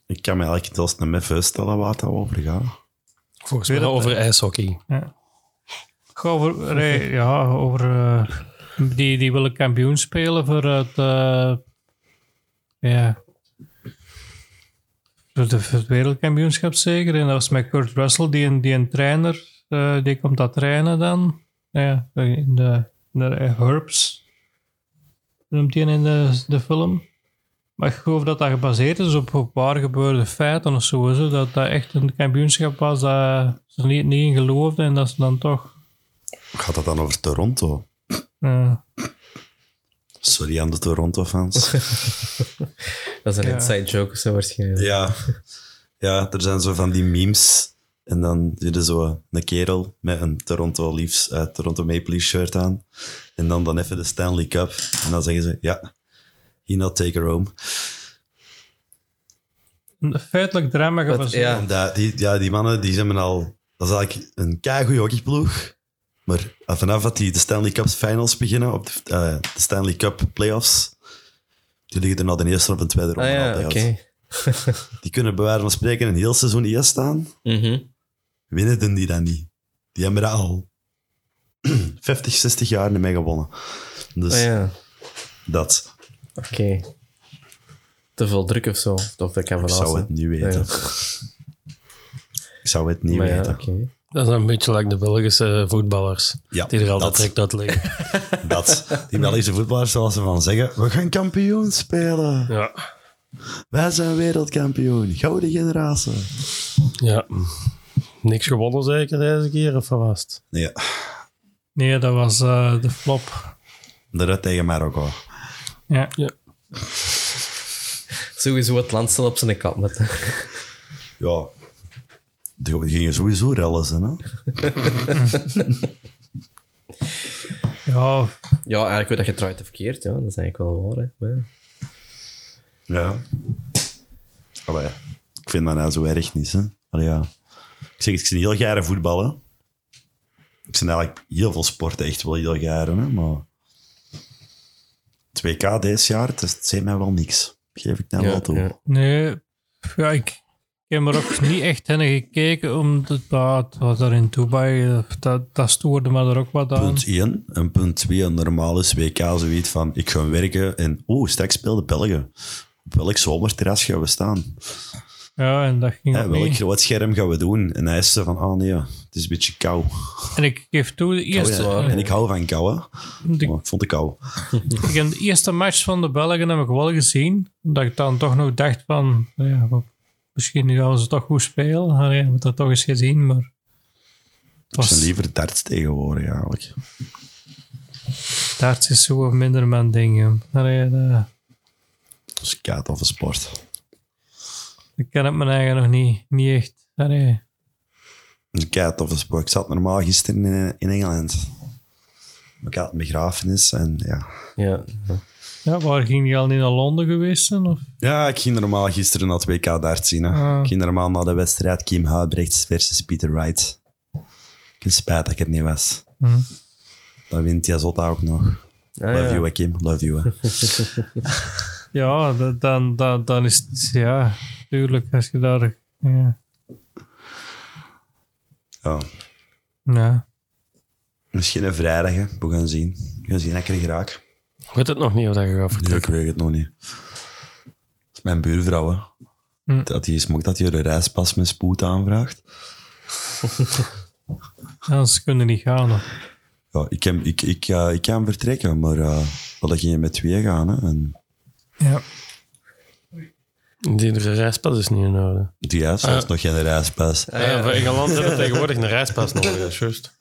Ik kan me eigenlijk zelfs niet meer voorstellen waar het over gaat. Volgens mij over ijshockey. Ga over, nee, ja, over eh, die, die willen kampioen spelen voor het, eh, ja, voor, de, voor het wereldkampioenschap zeker. En dat is met Kurt Russell, die een, die een trainer, eh, die komt dat trainen dan. Ja, in de, in de Herbs noemt hij in de, de film. Maar ik geloof dat dat gebaseerd is op, op waar gebeurde feiten of zo. zo. Dat dat echt een kampioenschap was dat ze niet, niet in geloofden en dat ze dan toch... Gaat dat dan over Toronto? Sorry aan de Toronto-fans. *laughs* Dat is een Ja. inside joke, zo waarschijnlijk. ja. ja, er zijn zo van die memes. En dan zie je zo een kerel met een Toronto Leafs, eh, Toronto Maple Leafs shirt aan. En dan, dan even de Stanley Cup. En dan zeggen ze, ja, he not take her home. een feitelijk drama gebaseerd. ja. Die, ja, die mannen die zijn al... Dat is eigenlijk een keigoede hockeyploeg. Maar eh, vanaf dat die de Stanley Cup finals beginnen, op de, eh, de Stanley Cup playoffs, die liggen er nou de eerste of een tweede Ah ronde ja, altijd oké. uit. *laughs* Die kunnen bij wijze van spreken een heel seizoen eerst staan. Mhm. Winnen doen die dat niet. Die hebben er al *clears throat* 50, 60 jaar niet mee gewonnen. Dus Ah ja, dat. Oké. Te veel druk of zo? Of dat kan Ik zou het niet weten. Ja. Ik zou het niet Maar ja, weten. oké. Dat is een beetje like de Belgische voetballers. Ja, die er altijd dat. direct uit liggen. *laughs* Dat. Die Belgische voetballers, zoals ze van zeggen, we gaan kampioen spelen. ja. Wij zijn wereldkampioen. Gouden generatie. ja. Niks gewonnen zeker deze keer, of wat was het? Ja. Nee, dat was eh, de flop. Dat tegen Marokko. Ja. Sowieso het landstel op zijn kap met. Ja. Die gingen sowieso rellen zijn, hè? ja, Ja, eigenlijk weet dat je draait verkeerd. Ja. Dat is eigenlijk wel waar. Hè. Maar ja. Ja. Allee, ik vind dat nou zo erg niet, hè. Allee, ja. Ik zeg, het, ik ben heel gaar voetballen. Ik ben eigenlijk heel veel sporten echt wel heel gaar, hè, maar... 2K deze jaar, het, is- het zei mij wel niks. Geef ik nou Ja, wel toe. ja. nee. Ja, ik, ik heb er ook *laughs* niet echt naar gekeken, omdat dat het was daar in Dubai. eh, Dat, dat stoorde me er ook wat aan. Punt 1. En punt 2, een normaal is WK zoiets van, ik ga werken en, oeh, straks speelde België. Op welk zomerterras gaan we staan? Ja, en dat ging ook welk niet. groot scherm gaan we doen? En hij is van, ah nee, het is een beetje kou. En ik geef toe, de eerste, Oh, ja. En ik hou van kou, hè. de, Maar ik vond het kou. ik heb de eerste match van de Belgen heb ik wel gezien. Omdat ik dan toch nog dacht van, nou ja, misschien gaan ze toch goed spelen. Allee, ik heb dat toch eens gezien, maar... Het was, liever darts tegenwoordig, eigenlijk. daar is zo minder mijn ding. Allee, dat, Dat is kaart of een sport. ik ken het mijn eigen nog niet, niet echt. Allee. Of een sport. Ik zat normaal gisteren in, in Engeland. Ik had een begrafenis en ja... Ja. ja. Waar ging je al niet naar Londen geweest zijn? Of? Ja, ik ging normaal gisteren naar het WK darts zien. Hè. Ah. Ik ging normaal naar de wedstrijd Kim Huibrechts versus Peter Wright. Ik heb spijt dat ik het niet was. Hm. Dan wint hij Zotta ook nog. Ah, Love ja. you, Kim. Love you. *laughs* Ja, da- dan, dan, dan is het... Ja, tuurlijk, als je daar... Ja. Ja. ja. Misschien een vrijdag, hè. we gaan zien. We gaan zien dat ik er geraak. Ik weet het nog niet of dat je gaat Nee, ik vertrekken. weet het nog niet. Dat is mijn buurvrouw, hè. Hm. Dat die smokt dat hij een reispas met spoed aanvraagt. Anders kunnen niet gaan. Ja, ik, kan, ik, ik, eh, ik kan vertrekken, maar uh, we gingen met twee gaan. Hè. En Ja. Die de reispas is niet in orde. die heeft zelfs nog geen reispas. Ja, voor Engeland hebben we tegenwoordig een reispas nodig, dat is juist.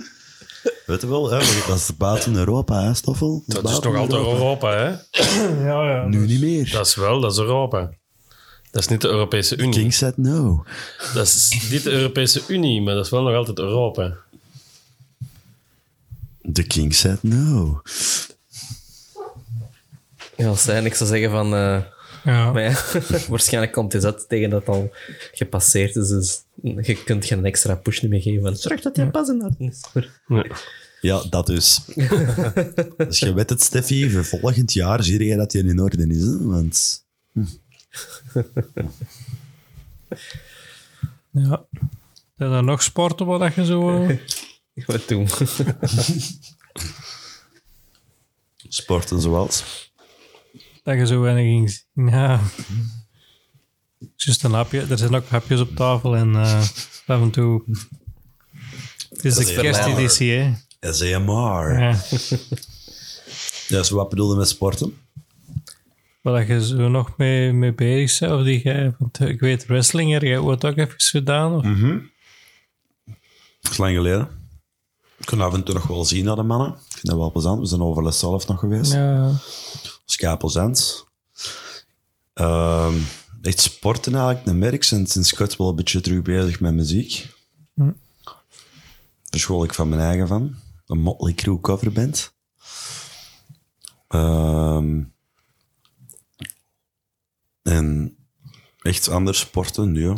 Weet je wel, hè, want dat is buiten Europa, hè, Stoffel? Dat is toch altijd Europa, hè? Ja, ja. Nu niet meer. Dat is wel, dat is Europa. Dat is niet de Europese Unie. King said no. Dat is niet de Europese Unie, maar dat is wel nog altijd Europa. The king said no. Ja, als zij niks zou zeggen van... eh, Ja. maar ja, *laughs* waarschijnlijk komt hij dat tegen dat al gepasseerd is. Dus je kunt geen extra push meer geven. Zorg dat hij pas in orde is. Ja, dat dus. *laughs* dus je weet het, Steffi, voor volgend jaar zie je dat hij in orde is. Hè? Want ja. Zijn er nog sporten waar dat je zo... *laughs* Wat doen? sporten zoals. Dat je zo weinig ging zien? Ja. Juist een hapje. Er zijn ook hapjes op tafel en eh, af en toe... Het is de kersteditie, hè. SAMR. Ja. Zo wat bedoelde met sporten? Waar dat je zo nog mee, mee bezig bent. Of die jij, want ik weet, wrestling, heb jij ooit ook even gedaan? Of? Dat is lang geleden. Ik kan af en toe nog wel zien naar de mannen. Ik vind dat wel plezant. We zijn over les zelf nog geweest. Ja. Kei plezant. Ehm, echt sporten eigenlijk, een merk. En sinds kort wel een beetje terug bezig met muziek. Hm. Ik van mijn eigen van. Een Motley Crue coverband. Ehm en echt andere sporten, nu.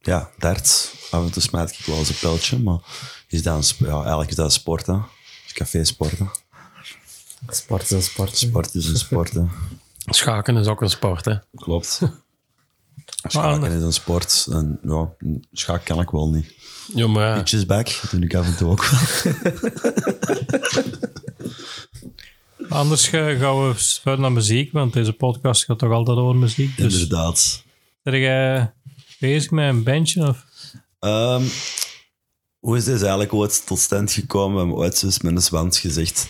Ja, darts. Af en toe smijt ik wel eens een pijltje, maar is dat een, ja, eigenlijk is dat sporten. Café sporten. Sport is een sport. Sport is een sport, hè. *laughs* Schaken is ook een sport, hè? Klopt. *laughs* Schaken is een sport. En ja, schaak kan ik wel niet. Ja, maar ja. Pitches back, dat doe ik af en toe ook wel. *laughs* Anders ga- gaan we verder naar muziek, want deze podcast gaat toch altijd over muziek. Dus Inderdaad. ben jij bezig met een bandje? Of? Ehm, hoe is dit eigenlijk ooit tot stand gekomen? We hebben ooit eens met een zwans gezegd.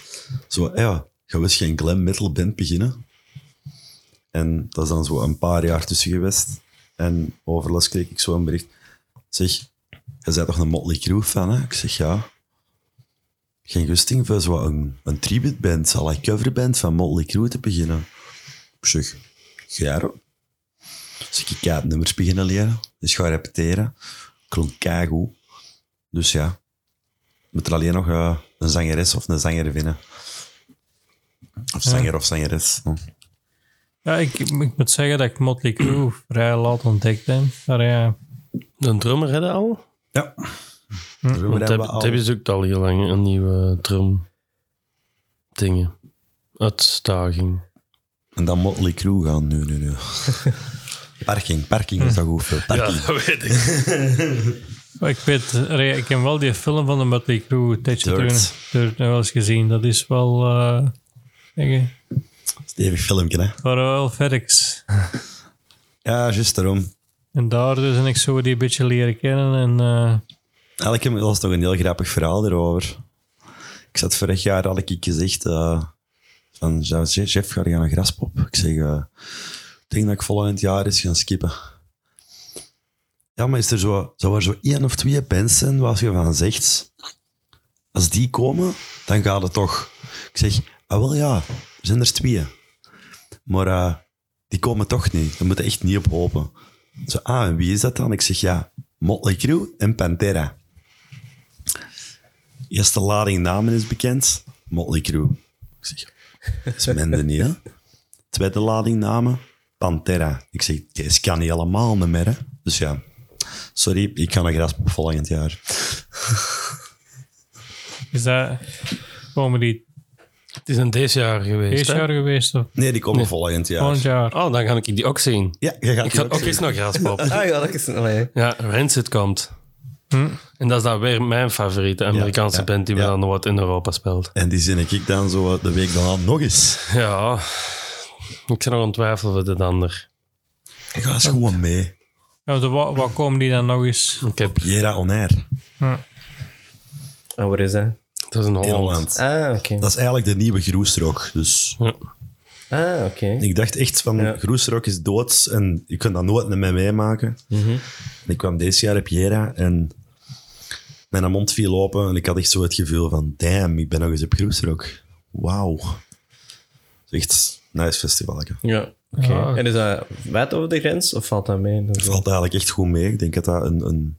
Zo, ja, gaan we eens geen glam metal band beginnen? En dat is dan zo een paar jaar tussen geweest. En overlast kreeg ik zo een bericht. Zeg, je bent toch een Motley Crue fan, hè? Ik zeg, ja. geen gusting voor zo een, een tributeband, al een coverband van Motley Crue te beginnen. Ik zeg, Gero. Dus ik ga nummers beginnen leren. Dus ga repeteren. Klonk keigoed. Dus ja, moet er alleen nog eh, een zangeres of een zanger vinden. Of zanger of zangeres. Hm. Ja, ik, ik moet zeggen dat ik Motley Crue vrij laat ontdekt ben. Maar ja, Een drummer hadden al? Ja. Want heb, al. het hebben ze ook al heel lang, een nieuwe drum dingen. Uitstaging. En dan Motley Crue gaan. Nu, nu, nu. *laughs* parking, parking is dat goed veel. Parking. dat weet ik. *laughs* Maar ik weet, ik heb wel die film van de Motley Crue tijdje Dirt. Dirt wel eens gezien. Dat is wel, eh uh, Stevig filmpje, hè? wel verks. *laughs* Ja, juist daarom. En daar dus en ik zo die een beetje leren kennen. En eh, Eigenlijk was nog een heel grappig verhaal erover. Ik zat vorig jaar, had ik gezegd, eh, van chef, ga je naar Graspop? Ik zeg, eh, ik denk dat ik volgend jaar eens gaan skippen. Ja, maar is er zo, zou er zo één of twee zijn waar je van zegt, als die komen, dan gaat het toch. Ik zeg, ah wel ja, zijn er twee. Maar eh, die komen toch niet. Daar moeten echt niet op hopen. Zo, ah, en wie is dat dan? Ik zeg, ja, Motley Crue en Pantera. Eerste lading namen is bekend. Motley Crue. Ik zeg, dat is minder niet? Tweede lading namen, Pantera. Ik zeg, deze kan niet allemaal niet meer? Dus ja, sorry, ik ga naar Graspop volgend jaar. is dat, komen die is een deze jaar geweest. deze hè? jaar geweest of Nee, die komen volgend jaar. volgend jaar? Oh, dan ga ik die ook zien. Ja, je gaat Ik die ga ook ook eens naar Graaspop. *laughs* Ah ja, dat is... Allee. Ja, Rancid komt. Hm. En dat is dan weer mijn favoriete Amerikaanse ja, band die ja. we dan wat in Europa speelt. En die zin ik dan zo de week daarna nog eens. Ja, ik zou nog aan twijfelen voor dit ander. Ik ga eens gewoon mee. Ja, de, wat, wat komen die dan nog eens? Ik heb, Jera On Air Hm. En waar is dat? Dat is een in Holland. Holland. Ah, oké. Dat is eigenlijk de nieuwe Groesrock. Dus Ja. Ah, oké. ik dacht echt van, Ja. Groesrock is dood en je kunt dat nooit meer mee meemaken. Mhm. En ik kwam deze jaar op Jera en mijn mond viel open en ik had echt zo het gevoel van, damn, ik ben nog eens op Groesrock. Wauw. Echt een nice festival. Ja, oké. Ja. En is dat wijd over de grens of valt dat mee? Dat Het is- valt eigenlijk echt goed mee. Ik denk dat dat een, een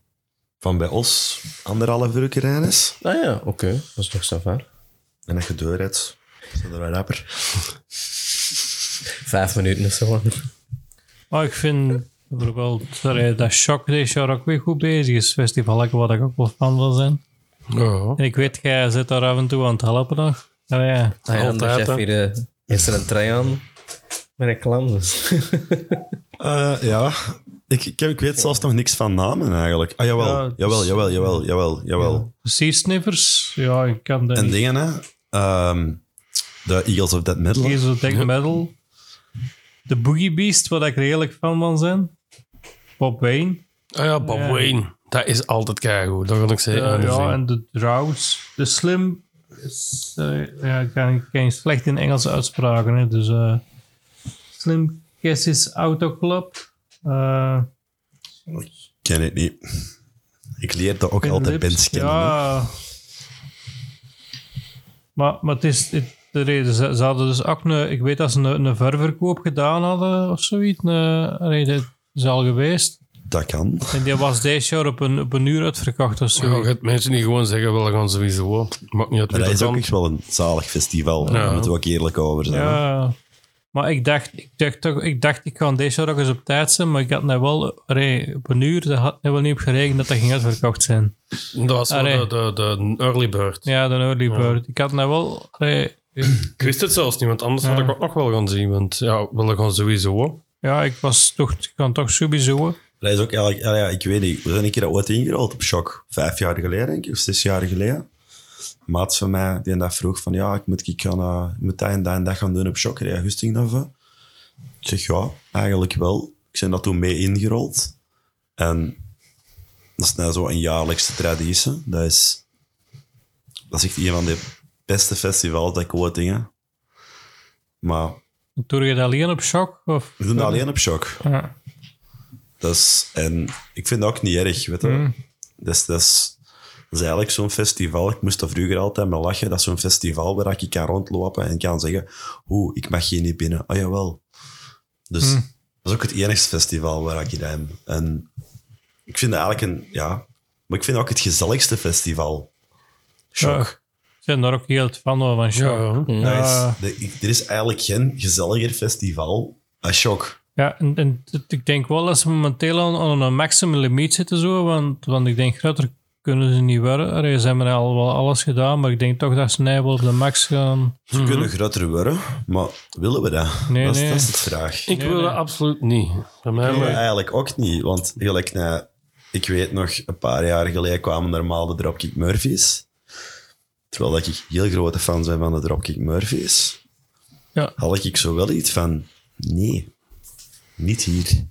van bij ons anderhalf uur rijden is. Ah ja, oké. Dat is toch zo ver. En dat je doorrijdt, is dat een rapper. Vijf minuten is zo. Maar ik vind bijvoorbeeld sorry, dat Shock deze jaar ook weer goed bezig is. Festival waar ik ook wel fan van zijn. Ja. En ik weet, jij zit daar af en toe aan het helpen nog. Ja, ja. Ah ja, de Altijd, chef hier heeft er een trui aan met reclame. Dus. Eh, ja, ik, ik, ik weet zelfs nog niks van namen eigenlijk. Ah, jawel, Ja, dus- jawel, jawel, jawel, jawel, jawel. Sea Sniffers, ja, ik kan dat En niet. dingen, hè. Ehm, de Eagles of Dead Metal. Hier zo death metal. De Boogie Beast, waar ik redelijk fan van zijn. Bob Wayne. Ah ja, Bob Ja. Wayne. Dat is altijd keigoed. Dat kan ik zeggen. Ja, aan ja, en de Drowns. De Slim is... eh, ja, ik kan, ken slecht in Engelse uitspraken. Hè, dus eh, Slim Cassis Auto Club. Eh ken het niet. Ik leerde ook altijd bands kennen. hè. Ja. Maar, maar het is... Het, de reden, ze, ze hadden dus ook een... Ik weet dat ze een, een ververkoop gedaan hadden of zoiets. Een, dat is al geweest. Dat kan. En die was deze jaar op een, op een uur uitverkocht of Ja, zo. gaat mensen niet gewoon zeggen, wel, we gaan sowieso. Maakt niet uit Maar wie dat is ook echt wel een zalig festival. Ja. Daar moeten we ook eerlijk over zijn. hè. Maar ik dacht, ik dacht toch, ik dacht, ik ga deze ook eens op tijd zijn, maar ik had net wel, allee, op een uur, dat had net wel niet op gerekend dat dat ging uitverkocht zijn. Dat was de, de, de early bird. Ja, de early bird. Ik had net wel, Ik wist het zelfs niet, want anders had ik ook nog wel gaan zien. Want ja, we gaan sowieso. ja, ik was toch, ik kan toch sowieso. Dat is ook eigenlijk, ja, ik weet niet, we zijn een keer ooit ingerold op shock. Vijf jaar geleden, denk ik, of zes jaar geleden. Maat van mij, die dat vroeg van, ja, ik moet, ik gaan, moet dat en dat en dat gaan doen op shock. Heb je Gusting daarvoor? Ik zeg, ja, eigenlijk wel. Ik ben dat toen mee ingerold. En dat is nou zo een jaarlijkse traditie. Dat is, dat is echt een van de beste festivals dat ik ooit ging. Maar Doe je dat alleen op shock? Of? we doen dat alleen op shock. Ja. Dat is, en ik vind dat ook niet erg, weet je. Mm. Dus dat is Dat is eigenlijk zo'n festival. Ik moest er vroeger altijd mee lachen. Dat is zo'n festival waar ik kan rondlopen en kan zeggen: Oeh, ik mag hier niet binnen. Oh jawel. Dus Hm. dat is ook het enigste festival waar ik in ben. En ik vind het eigenlijk een, ja, maar ik vind ook het gezelligste festival. Shock. Ja, ik ben daar ook heel fan van. Shock. Ja, Dat Ja. is, de- ik- er is eigenlijk geen gezelliger festival als Shock. Ja, en, en ik denk wel dat ze momenteel aan, aan een maximum limiet zitten, zo, want, want ik denk groter kunnen ze niet worden. Ze hebben al wel alles gedaan, maar ik denk toch dat ze nu wel op de max gaan. Ze kunnen groter worden, maar willen we dat? Mhm. Nee, dat, is, nee. dat is de vraag. Ik Nee, wil nee. dat absoluut niet. Bij mij maar- eigenlijk ook niet. Want gelijk, nou, ik weet nog, een paar jaar geleden kwamen normaal de Dropkick Murphys. Terwijl dat ik heel grote fan ben van de Dropkick Murphys. Ja. Had ik zo wel iets van, nee, niet hier.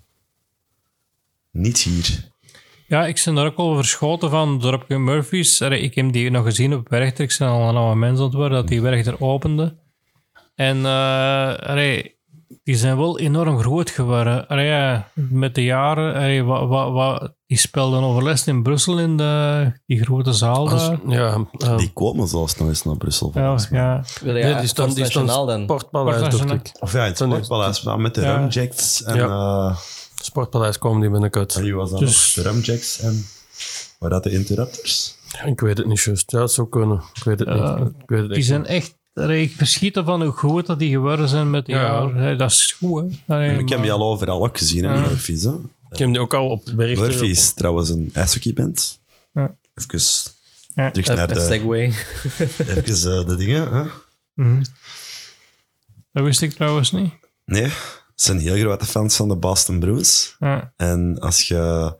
Niet hier. Ja, ik ben daar ook wel verschoten van. Dropkick Murphys, ik heb die nog gezien op Werchter. Ik ben al een oude mens worden, dat die Werchter opende. En eh, allee, die zijn wel enorm groot geworden. Allee, ja, met de jaren, allee, wa, wa, wa- die speelden overlast in Brussel in de, die grote zaal Als- daar. ja, eh, Die komen zelfs nog eens naar Brussel. Ja, ja. Je die staan, die staan nationaal dan? Sportpaleis. Of ja, het. Sportpaleis, maar met de Ja. Rumjacks en... Ja. eh, Sportpaleis komen die binnenkort. en wie was dat Dus- nog? De Rumjacks en... Waar dat de Interrupters? Ik weet het niet juist. Ja, het zou kunnen. Ik weet het Ja, niet. Ik weet het Die zijn echt... allee, Ik verschiet ervan hoe goed dat die geworden zijn met de Ja. Dat is goed, hè. Allee, ik heb die al overal ook gezien, hè, Ja. Murphys. Hè? Ik heb die ook al op berichten. Murphy is trouwens een ijshockeyband. Ja. Even Ja. terug naar de, segway. even, eh, de dingen. Hè? Mhm. Dat wist ik trouwens niet. Nee, zijn heel grote fans van de Boston Bruins. Ja. En als je...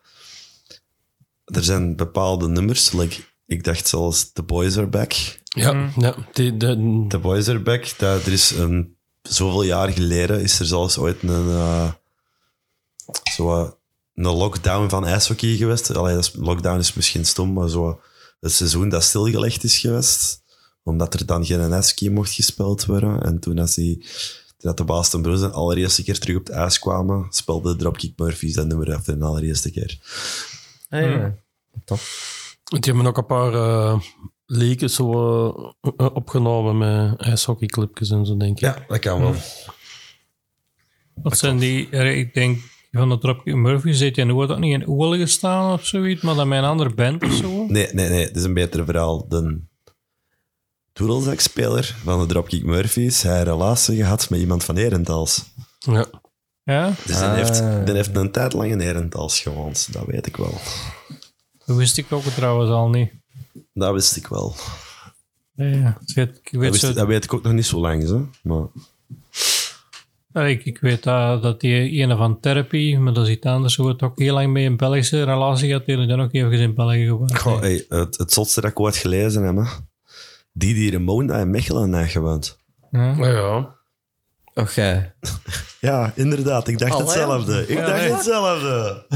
Er zijn bepaalde nummers, like, ik dacht zelfs The Boys Are Back. Ja, ja die, de, The Boys Are Back, dat, er is een... Zoveel jaar geleden is er zelfs ooit een... eh, zo, eh, een lockdown van ijshockey geweest. Allee, dat is, lockdown is misschien stom, maar zo het seizoen dat stilgelegd is geweest. Omdat er dan geen ijshockey mocht gespeeld worden. En toen als die, dat de Boston Bruins de allereerste keer terug op het ijs kwamen, speelde Dropkick Murphys dat nummer af de allereerste keer. Ah, ja. Top. die hebben ook een paar eh leakjes zo, eh, eh, opgenomen met ijshockeyclipjes en zo, denk ik. Ja, dat kan wel. Wat zijn die... Ik denk van de Dropkick Murphys zit je nooit ook niet in Oele gestaan of zoiets, maar dan met een andere band of zo. Nee, nee, nee. Het is een beter verhaal. De toedelzakspeler van de Dropkick Murphys, hij een relatie gehad met iemand van Herentals. Ja. Ja, Dus die, Ah. heeft, die heeft een tijd lang in Herentals gewoond. Dat weet ik wel. dat wist ik ook trouwens al niet. Dat wist ik wel. Nee, ja. Ik weet, ik Dat, weet, wist- zo, dat weet ik ook nog niet zo lang. Zo. Maar ik, ik weet dat, dat die ene van Therapy, maar dat is iets anders, het ook heel lang mee een Belgische relatie had, die dan ook even in België gewoond. goh, hey, het, het zotste dat ik ooit gelezen heb, die die Ramona in Mechelen heeft gewoond. Ja. Ja, jij. *laughs* Ja, inderdaad. Ik dacht Allee. hetzelfde. Ik dacht hetzelfde.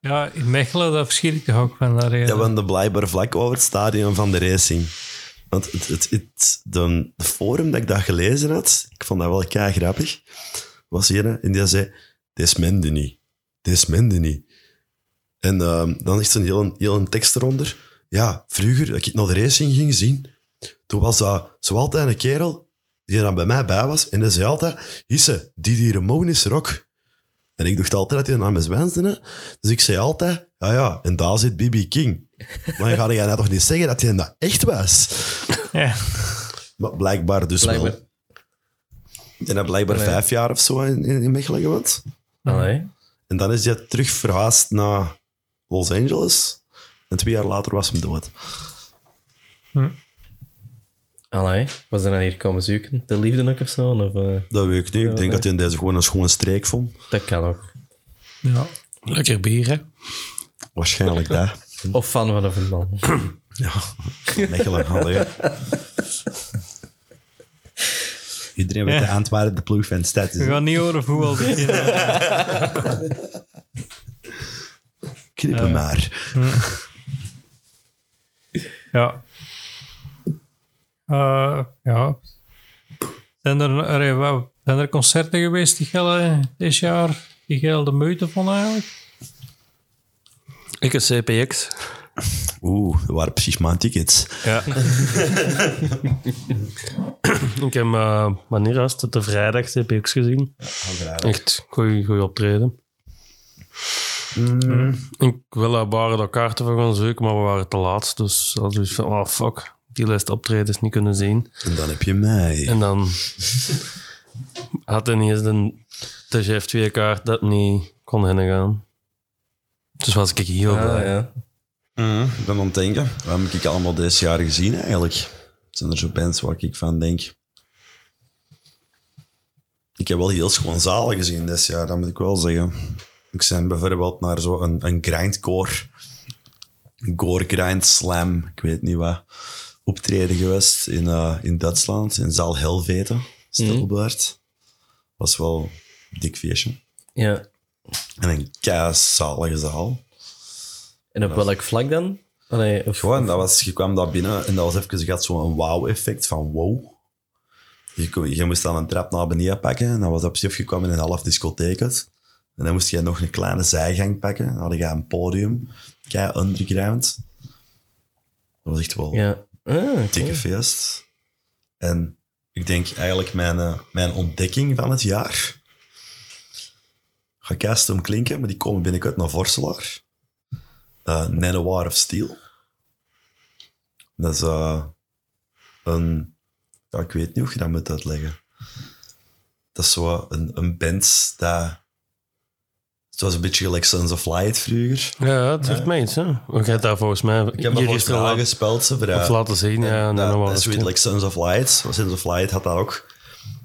Ja, in Mechelen, dat verschiet ik toch ook van daar. Ja, we woonden blijkbaar vlak over het stadion van de racing. Want het, het, het, de, de forum dat ik dat gelezen had, ik vond dat wel kei grappig, was hier, en die zei, dit mende niet. Dit mende niet. En ehm, dan is er een heel, heel een tekst eronder. Ja, vroeger, dat ik naar de racing ging zien, toen was dat zo altijd een kerel die er dan bij mij bij was, en die zei altijd, Isse, die die Ramon is rock. En ik dacht altijd dat hij naar mijn zwenste, hè. Dus ik zei altijd, ja ja, en daar zit B.B. King. Maar ga jij nou toch niet zeggen dat hij dat echt was? Ja. Maar blijkbaar dus Blijkbaar. wel. En hij blijkbaar vijf jaar of zo in, in Mechelen gewoond. Allee. En dan is hij terug verhuisd naar Los Angeles. En twee jaar later was hij dood. Allee. Was er dan hier komen zoeken? De liefde ook of zo? Of, eh, Dat weet ik niet. Ik denk nee. dat hij in deze gewoon een schone streek vond. dat kan ook. ja. Lekker bier, hè? Waarschijnlijk dat. Of fan van een voetbal. *clears throat* Ja, Mechelen. allee. Iedereen weet Ja. de Antwerpen de ploeg van de stad is. We gaan niet horen voetbal beginnen. Knippen maar. Ja. Eh, ja. Zijn er, er, wel- zijn er concerten geweest die gelden dit jaar, die gelden de moeite van eigenlijk? Ik een CPX. Oeh, er waren precies mijn tickets. Ja. *laughs* ik heb uh, wanneer was het? De vrijdag heb ik gezien. Echt goeie, goeie optreden. Mm. Ik wil daar waren daar kaarten voor gaan zoeken, maar we waren te laat. Dus dat is van, oh fuck, die lijst optredens niet kunnen zien. En dan heb je mij. En dan had ineens de, de chef twee kaart dat niet kon heen gaan. Dus was ik heel Ah, blij. ja. Mhm, ik ben aan het denken, wat heb ik allemaal deze jaar gezien eigenlijk? Zijn er zo bands waar ik van denk? Ik heb wel heel schoon zalen gezien dit jaar, dat moet ik wel zeggen. Ik ben bijvoorbeeld naar zo'n een, een grindcore, een gore grind slam, ik weet niet wat, optreden geweest in, eh, in Duitsland, in zaal Helvete, Stilbert. Was wel een dik feestje. ja. En een keizalige zaal. En op welk vlak dan? Allee, of, Gewoon, dat was, je kwam daar binnen en dat was even, je had zo'n wow-effect van wow. Je, kon- je moest dan een trap naar beneden pakken en dan was precies of je kwam in een half discotheek uit. En dan moest je nog een kleine zijgang pakken. Dan had je een podium, kei underground. Dat was echt wel ja. Ah, oké. dikke feest. En ik denk eigenlijk mijn, eh, mijn ontdekking van het jaar. Ga stom klinken, maar die komen binnenkort naar Vorselaar. Uh, of Steel. Dat is eh, een... Ik weet niet hoe je dat moet uitleggen. Dat is zo een, een band dat... Het was een beetje gelijk Sons of Light vroeger. Ja, het heeft mij iets, hè. Daar volgens mij Ik heb dat hier mij laten, gespeeld. Ze, of laten zien. Ja, en dat, dan dat is zoiets like Sons of Light. Sons of Light had daar ook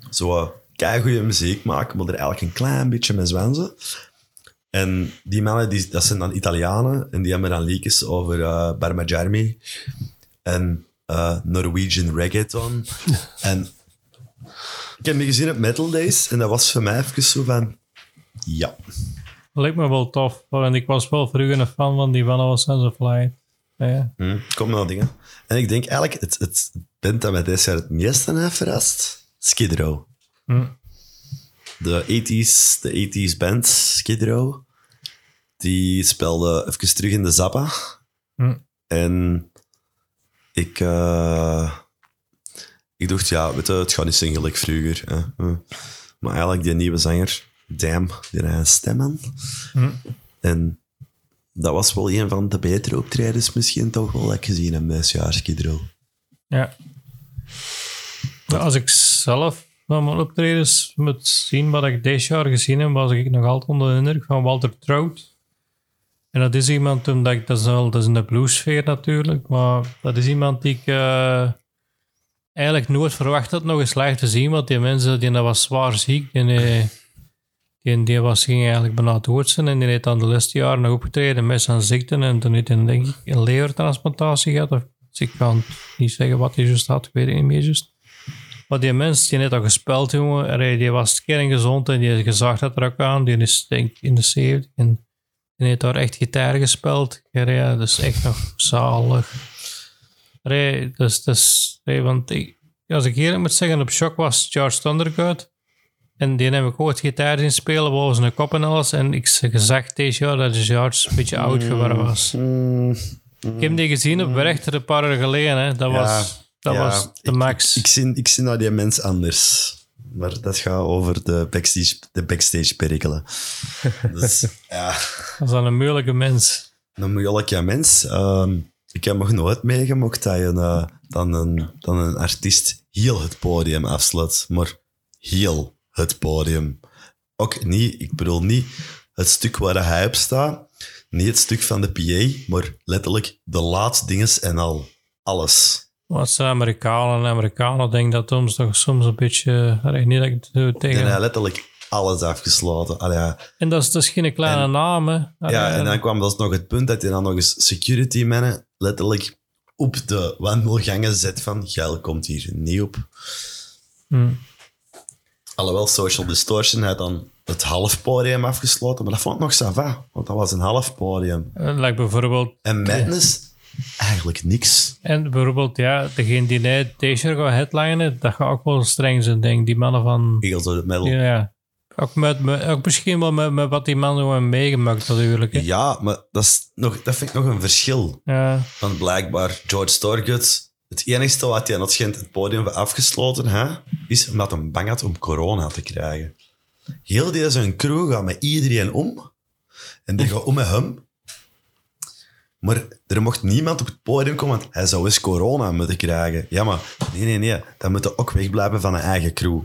zo goede muziek maken, maar er eigenlijk een klein beetje mee zwenzen. En die mannen, die, dat zijn dan Italianen, en die hebben dan liedjes over uh, Barmagermi en eh, Norwegian reggaeton. *laughs* en ik heb die gezien op Metal Days, en dat was voor mij even zo van... Ja. Lijkt me wel tof. Want ik was wel vroeger een fan van die Vanilla Sense of Light. Ja. Hm, kom naar dingen. En ik denk eigenlijk, het, het band dat mij dit jaar het meeste heeft verrast, Skid Row. Hm. De 80s, de 80s band Skid Row, die speelde even terug in de Zappa. Hm. En ik, eh, ik dacht, ja, weet je, het gaat niet zingen vroeger. Hè. Hm. Maar eigenlijk, die nieuwe zanger, damn, die heeft een stem aan. Hm. En dat was wel een van de betere optredens misschien toch wel dat ik gezien heb Skid Row. Ja. Als ik zelf van mijn optredens moet zien wat ik dit jaar gezien heb, was ik nog altijd onder de indruk van Walter Trout. En dat is iemand, omdat ik, dat, is wel, dat is in de bluesfeer natuurlijk, maar dat is iemand die ik eh, eigenlijk nooit verwacht had nog eens live te zien, want die mensen, die dat was zwaar ziek en die, die was, ging eigenlijk bijna zijn en die heeft dan de laatste jaren nog opgetreden met zijn ziekten en toen heeft hij denk een levertransplantatie gehad. Dus ik kan niet zeggen wat hij juist had, ik weet het niet. Maar die mens, die heeft al gespeeld, jongen. Die was kerngezond en die gezag dat er ook aan. Die is denk ik in de 70 en die heeft daar echt gitaar gespeeld. Ja, dat is echt nog zalig. Dus, dus, want als ik eerlijk moet zeggen, op shock was George Thundergood. En die heb ik ooit gitaar zien spelen boven zijn kop en alles. En ik gezegd deze jaar dat George een beetje oud geworden was. Ik heb die gezien op Werchter een paar jaar geleden. Hè. Dat Ja, was, dat ja, was de max. Ik zie, ik zie nou die mens anders. Maar dat gaat over de backstage, de backstage perikelen. *laughs* Dus ja, Dat is dan een moeilijke mens. een moeilijke mens. Ehm, ik heb nog nooit meegemaakt dat, je, eh, dan, een, dan een artiest heel het podium afsluit. Maar heel het podium. Ook niet, ik bedoel niet het stuk waar hij op staat. Niet het stuk van de PA, maar letterlijk de laatste dinges en al. Alles. Wat zijn Amerikanen? Amerikanen denken dat soms toch soms een beetje. allee, niet dat ik het En tegen. hij letterlijk alles afgesloten. Allee, ja. En dat is, is geen kleine En- naam. Hè. Allee, Ja, en dan kwam dat nog het punt dat je dan nog eens security mannen letterlijk op de wandelgangen zet van geil komt hier niet op. hm. Alhoewel Social Distortion had dan het half podium afgesloten, maar dat vond ik nog sava, want dat was een half podium. Eh, Like bijvoorbeeld. En Madness, eigenlijk niks. En bijvoorbeeld, ja, degene die net deze gaat headlinen, dat gaat ook wel streng zijn, denk. Die mannen van. Eagles of the Metal. Ja, ja. Ook, met, met- ook misschien wel met, met wat die man nog heeft meegemaakt natuurlijk. hè. Ja, maar dat, is nog, dat vind ik nog een verschil. Ja. Want blijkbaar, George Thorogood, het enige wat hij schijnt het podium heeft afgesloten, hè, is omdat hij bang had om corona te krijgen. Heel deze crew gaat met iedereen om. En die gaat om met hem. Maar er mocht niemand op het podium komen, want hij zou eens corona moeten krijgen. Ja, maar nee, nee, nee. Dan moet hij ook wegblijven van een eigen crew.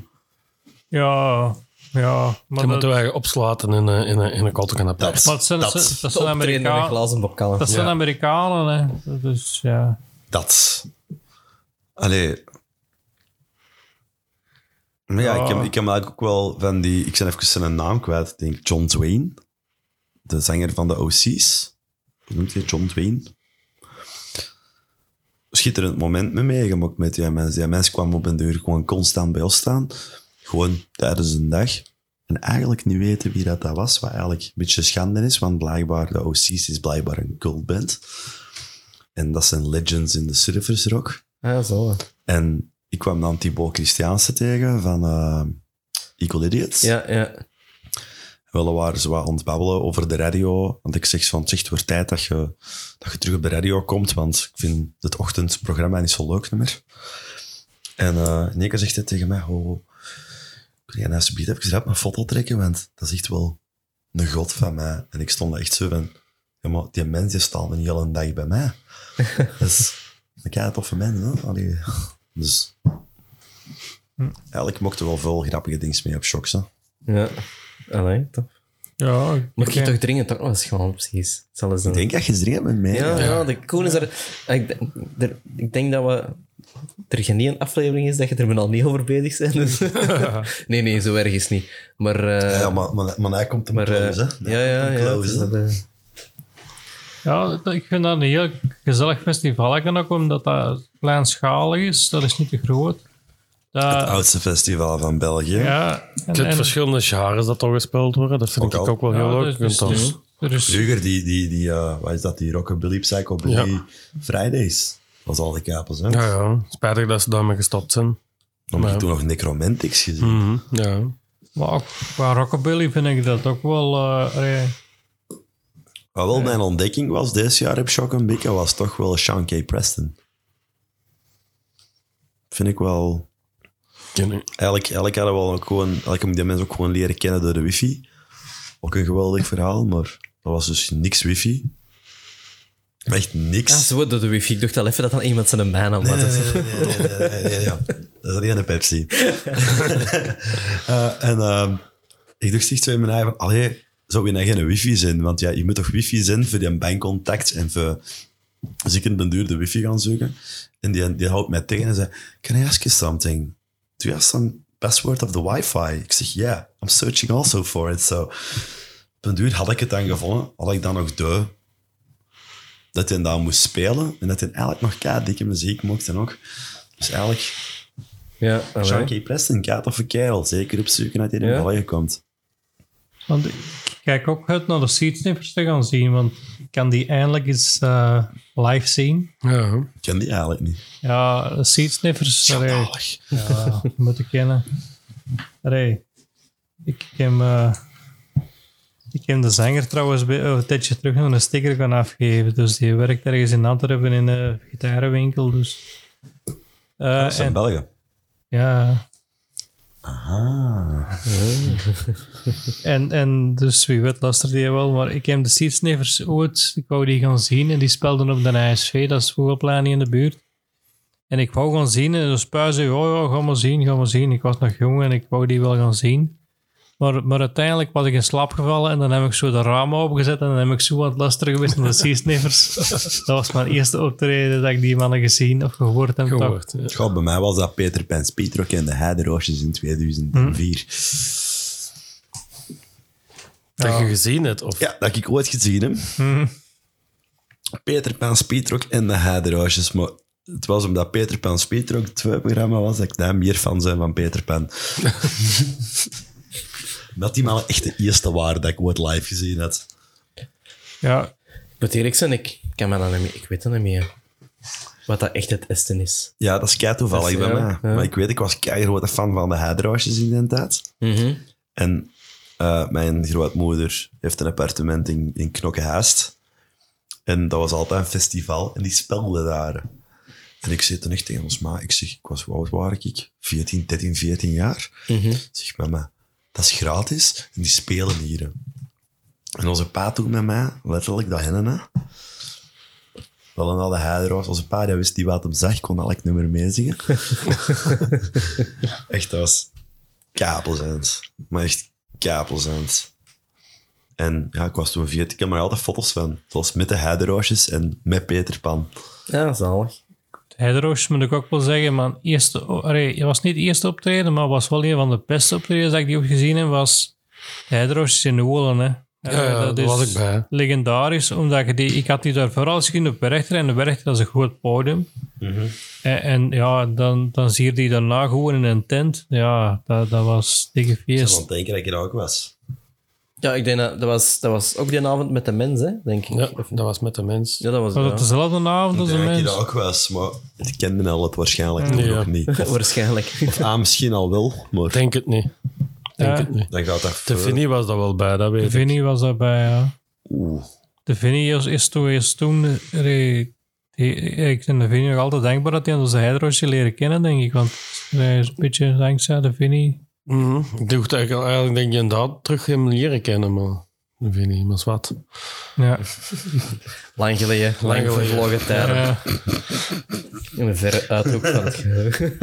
Ja, ja. Je Maar, moet dat, je opsluiten in een, in een, in een. Dat, zijn, dat, dat, zijn- dat zijn Amerikanen. Dat zijn Ja. Amerikanen, hè. Dus ja. dat. Allee. Maar ja, ik heb, ik heb eigenlijk ook wel van die... Ik ben even zijn naam kwijt. Ik denk John Twain. De zanger van de OC's. Hoe noemt hij? John Twain. Schitterend moment mee meegemaakt met die mensen. Die mensen kwam op een deur gewoon constant bij ons staan. Gewoon tijdens een dag. En eigenlijk niet weten wie dat, dat was. Wat eigenlijk een beetje schande is. Want blijkbaar, de OC's is blijkbaar een cultband. En dat zijn legends in de surfers rock. Ah, zo. En ik kwam dan Thibaut Christiaanse tegen van eh Equal Idiots. Ja, ja. Wel, we waren zo wat aan het babbelen over de radio. Want ik zeg van, het is echt weer tijd dat je, dat je terug op de radio komt. Want ik vind het ochtendprogramma niet zo leuk meer. En eh in één keer zegt hij tegen mij, oh, kun jij alsjeblieft even rap een foto trekken? Want dat is echt wel een god van mij. En ik stond echt zo van, ja, maar die mensen staan een hele dag bij mij. is *laughs* een kei toffe mens, hè? Allee. Dus eigenlijk mochten we wel veel grappige dingen mee op shocks, hè. Ja. Allee, toch. Ja, Moet je toch dringend toch nog eens gaan, precies. Zal eens Ik denk dat je dringend met mij. Ja, ja, de cool is er, ik, denk- er- ik denk dat we... Er geen één aflevering is dat je er al niet over bezig bent. Dus. *laughs* nee, nee, zo erg is het niet. Maar... eh, Ja, maar, maar, maar hij komt hem maar eh, close, hè. ja, ja, ja. Close, het is hè. dat, eh, Ja, ik vind dat een heel gezellig festival ook, omdat dat kleinschalig is. Dat is niet te groot. Dat, Het oudste festival van België. ja, en, Je en- verschillende genres dat toch gespeeld worden. Dat vind Ook ik al. ook wel heel ja, leuk. dus- Je dus- dan- dus- er Vroeger, die, die, die uh, wat is dat, die Rockabilly Psychobilly Ja. Fridays. Was al die kapels, hè. Ja, ja. Spijtig dat ze daarmee gestopt zijn. Dan heb Ja. ik toen nog Necromantics gezien. Mhm, Ja. Maar ook qua rockabilly vind ik dat ook wel... eh, Wat wel mijn ontdekking was deze jaar op Shock Bicke, was toch wel Sean K. Preston. Vind ik wel... Ken u. Eigenlijk, eigenlijk hadden we wel ook gewoon... Eigenlijk heb ik die mensen ook gewoon leren kennen door de wifi. Ook een geweldig verhaal, maar er was dus niks wifi. Echt niks. Ah, zo, door de wifi. Ik dacht al even dat dan iemand zijn bijnaam had. Nee, nee, nee, nee, nee, nee, ja. Dat is alleen een Pepsi. *laughs* *laughs* Eh, en ehm, ik dacht echt zo in mijn eigen van, allee, zou je geen wifi zijn? Want ja, je moet toch wifi zijn voor die bankcontact en voor... Dus ik in den duur de wifi gaan zoeken. En die, die houdt mij tegen en zei, can I ask you something? Do you have some password of the wifi? Ik zeg, yeah, I'm searching also for it. So, op den duur had ik het dan gevonden. Had ik dan nog de dat hij daar moest spelen en dat hij eigenlijk nog kei dikke muziek mocht en ook. Dus eigenlijk, Ja, K. Preston, kei toffe kerel. Zeker op zoeken dat hij in Ja. België komt. Want ik kijk ook uit naar de Seedsniffers te gaan zien, want ik kan die eindelijk eens eh, live zien. Ja. Ik ken die eigenlijk niet. Ja, de Schandalig. ja, moeten kennen. Allee, ik heb, eh, ik heb de zanger trouwens bij- een tijdje terug nog een sticker gaan afgeven. Dus die werkt ergens in Antwerpen in een gitarenwinkel. Dus. Eh, Dat is in en- België. ja, Ah. En, en dus wie weet luistert die wel, maar ik heb de Seedsniffers ooit, ik wou die gaan zien en die spelden op de ISV, dat is vogelplein in de buurt. En ik wou gaan zien en dus pa zei, oh ja, ga maar zien, ga maar zien. Ik was nog jong en ik wou die wel gaan zien. Maar, maar uiteindelijk was ik in slaap gevallen en dan heb ik zo de ramen opgezet en dan heb ik zo aan het luisteren geweest naar de *laughs* Seedsniffers. dat was mijn eerste optreden dat ik die mannen gezien of gehoord heb. Gehoord. ja. Bij mij was dat Peter Pan Speedrock en de Heideroosjes in 2004. Dat je gezien hebt. Of... Ja, dat ik ooit gezien heb. Peter Pan Speedrock en de Heideroosjes. Maar het was omdat Peter Pan Speedrock het programma was, dat ik daar meer fan zijn van Peter Pan. *laughs* dat die maar echt de eerste waren dat ik ooit live gezien had. Ja, Ik moet eerlijk zijn, ik kan me dat niet meer... Ik weet dat niet meer. Wat dat echt het Esten is. Ja, dat is kei toevallig bij ja, mij. ja. Maar ik weet, ik was kei grote fan van de Heideroosjes in die tijd. Mhm. En Eh, mijn grootmoeder heeft een appartement in, in Knokkehaast. En dat was altijd een festival en die speelde daar. En ik zei toen echt tegen ons ma, ik zeg, ik was, hoe oud waar ik? 14, 13, 14 jaar. Ik zeg, mama, dat is gratis en die spelen hier. En onze pa toen met mij, letterlijk dat hennen, hè. Wel en al de heideroos. Onze pa, die wist die wat hem zag, kon elk nummer meezingen. *laughs* echt, dat was kapelzend. Maar echt kapelzend. En ja, ik was toen 14, ik heb er altijd foto's van. Zoals met de heideroosjes en met Peter Pan. Ja, zalig. Heideroos moet ik ook wel zeggen, maar eerste, allee, het was niet het eerste optreden, maar was wel een van de beste optredens dat ik die heb gezien heb, was Heideroos in de Wolen. Hè. Ja, ja, daar was ik bij. legendarisch, omdat je die, ik had die daar vooral gezien op Werchter, en de Werchter dat is een groot podium. en, en ja, dan, dan zie je die daarna gewoon in een tent. Ja, dat, dat was dikke Ik feest. zou denken dat ik er ook was. Ja, ik denk dat dat was, dat was ook die avond met de mens, hè, denk ik. Ja, Of- dat was met de mens. ja dat was Was ja. dezelfde avond als de denk dat ik mens? er ook was, maar ik kende al het waarschijnlijk Ja. nog niet. *laughs* Waarschijnlijk. Of ah, misschien al wel, maar Denk het niet. Denk Ja. het niet. dan gaat dat... De Vinnie was daar wel bij, dat weet De ik. Vinnie was daarbij, ja. Oeh. De Vinnie is, is toen, is toen die- ik vind de Vinnie nog altijd denkbaar dat hij onze Heideroosje leren kennen, denk ik. Want hij is een beetje dankzij de Vinnie. Mhm. Ik dacht eigenlijk, eigenlijk denk je inderdaad terug hem leren kennen, maar de Vinnie, maar is wat. Ja, *laughs* Lang geleden. Lang, geleden. vervlogen tijden. ja. In een verre uithoek van het geheugen.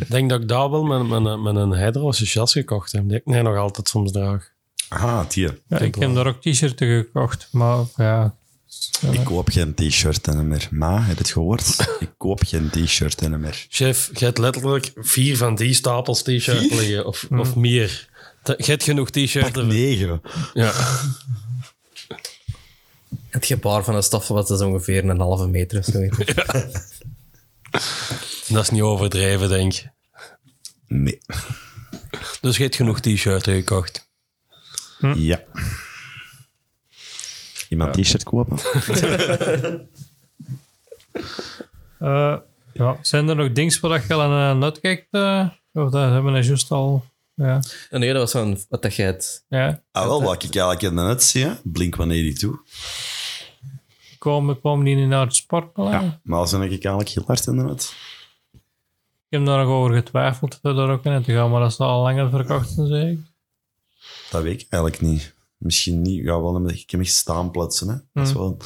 Ik denk dat ik daar wel met, met, een- met een Heideroosje jas gekocht heb, die ik nee, nog altijd soms draag. Aha, die. ja ik heb daar ook t-shirten gekocht, maar ja. Ik koop geen t-shirt meer. Ma, heb je het gehoord? *laughs* Ik koop geen t-shirt meer. Chef, je hebt letterlijk vier van die stapels t-shirts liggen, of, of meer. Dat- Je hebt genoeg Pak t-shirts. negen. Ja. *laughs* Het gebaar van de stoffen was dus ongeveer een halve meter of zo. *laughs* Dat is niet overdreven, denk ik. Nee. Dus je hebt genoeg t-shirts gekocht. Ja. Iemand t-shirt kopen? *laughs* Eh, ja. Zijn er nog dingen waar je al aan uitkijkt? eh? of dat hebben we juist al... Ja. En nee, dat was van wat dat jij het... ja. Ah, wel, wat ik eigenlijk in de net zie, hè. Blink-182. Komen, komen die niet naar het sportpaleis? Ja. Maar als ben ik eigenlijk heel hard in de net. Ik heb daar nog over getwijfeld daar ook in te gaan, maar dat is al langer verkocht, zeg ik. Dat weet ik eigenlijk niet. Misschien niet. Ja, wel, ik heb echt staanplaatsen. Hè. Dat is wel...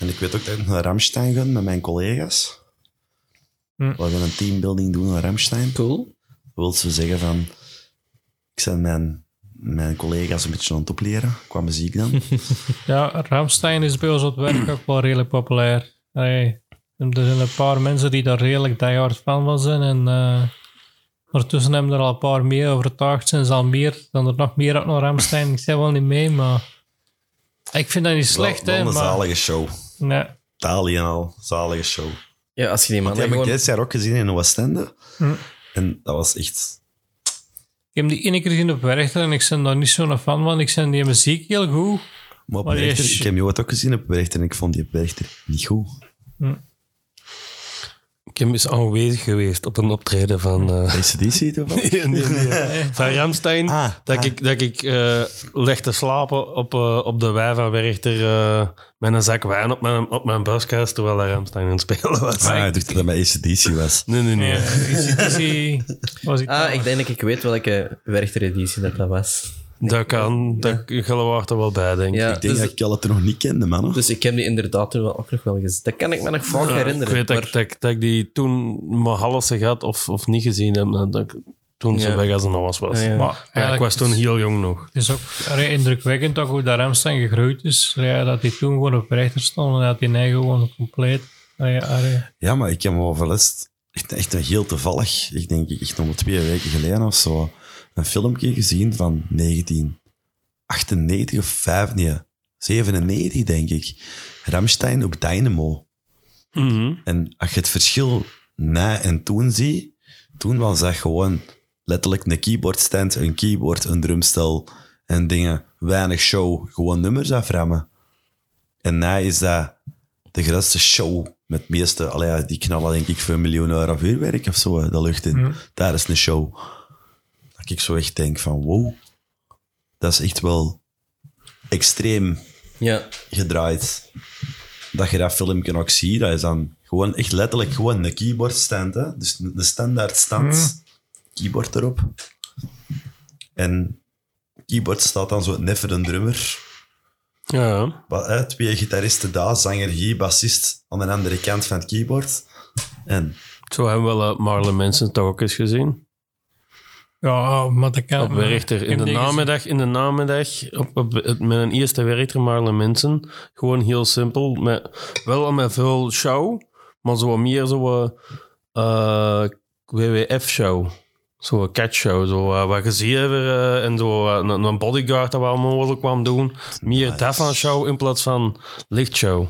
En ik weet ook dat ik naar Ramstein ga met mijn collega's. Hm. We gaan een teambuilding doen naar Ramstein. Cool. Dat wil ze zeggen van... Ik zijn mijn, mijn collega's een beetje aan het opleren qua muziek dan. *laughs* Ja, Ramstein is bij ons op het werk ook wel redelijk populair. Allee, er zijn een paar mensen die daar redelijk diehard fan van zijn. En eh, ondertussen hebben er al een paar meer overtuigd. Zijn ze al meer dan er nog meer uit naar Ramstein. Ik zei wel niet mee, maar... Ik vind dat niet slecht, hè. wel een Maar, zalige show. nee, Italië al, zalige show. Ja, als je die man Die heb ik gewoon... dit jaar ook gezien in Oostende. Hm. En dat was echt... ik heb die ene keer gezien op Werchter en ik ben daar niet zo'n fan van. Ik vind die muziek heel goed. Maar op Maar die Werchter, is- ik heb die ooit ook gezien op Werchter en ik vond die op Werchter niet goed. Ik ben eens aanwezig geweest op een optreden van... eh, ACDC *laughs* toevallig? nee, nee, nee. Van Ramstein. Ah, dat, ah. ik, dat ik eh leg te slapen op, eh, op de wei van Werchter met een zak wijn op mijn, op mijn buskast terwijl de Ramstein aan het spelen was. Ah, ik dacht dat dat bij ACDC was. Nee, nee, nee. ACDC was ik Ah, ik denk dat ik weet welke Werchter-editie dat dat was. Dat kan. Dat geloof er wel bij, denk ik. Ja, Ik denk dus, dat ik al het nog niet kende, man. dus ik heb die inderdaad toen wel ook nog wel gezien. Dat kan ik me nog vaak Ja, herinneren. Ik weet dat, maar- ik- dat, ik- dat ik die toen maar half had of, of niet gezien heb. Dat ik toen zo Ja. weg als een was was. Ja, ja. Maar Ja, ik eigenlijk was toen heel jong nog. Het is ook allee, indrukwekkend toch hoe dat Ramstein gegroeid is. Ja, dat hij toen gewoon op rechter stond en dat hij nee gewoon compleet... Allee, allee. Ja, maar ik heb me overlast echt, echt een heel toevallig, ik denk echt nog maar twee weken geleden of zo, een filmpje gezien van 1998 of 5, nee, 97 denk ik. Ramstein op Dynamo. Mhm. En als je het verschil na en toen ziet, toen was dat gewoon letterlijk een keyboardstand, een keyboard, een drumstel en dingen. Weinig show, gewoon nummers aframmen. En na is dat de grootste show met meeste, allee, die knallen denk ik voor een miljoen euro vuurwerk of zo, de lucht in. Daar is een show. Dat ik zo echt denk van, wow. dat is echt wel extreem Ja, gedraaid. Dat je dat filmpje ook ziet, dat is dan gewoon echt letterlijk gewoon een keyboardstand. Hè? Dus de standaard stand, keyboard erop. En keyboard staat dan zo net voor een drummer. Ja, Wat, hè, twee gitaristen daar, zanger hier, bassist aan de andere kant van het keyboard. En zo hebben we wel uh, Marlon Manson toch ook eens gezien. Ja, maar dat kan... Op Werchter in de Ik heb namiddag, in de namiddag op, op, met een eerste Werchter Marlon Manson. Gewoon heel simpel, met, wel met veel show, maar zo wat meer zo uh, WWF-show. Zo'n catch-show, zo uh, wat gezien uh, en zo uh, een, een bodyguard dat we allemaal mogelijk kwam doen. Meer Nice. show in plaats van lichtshow.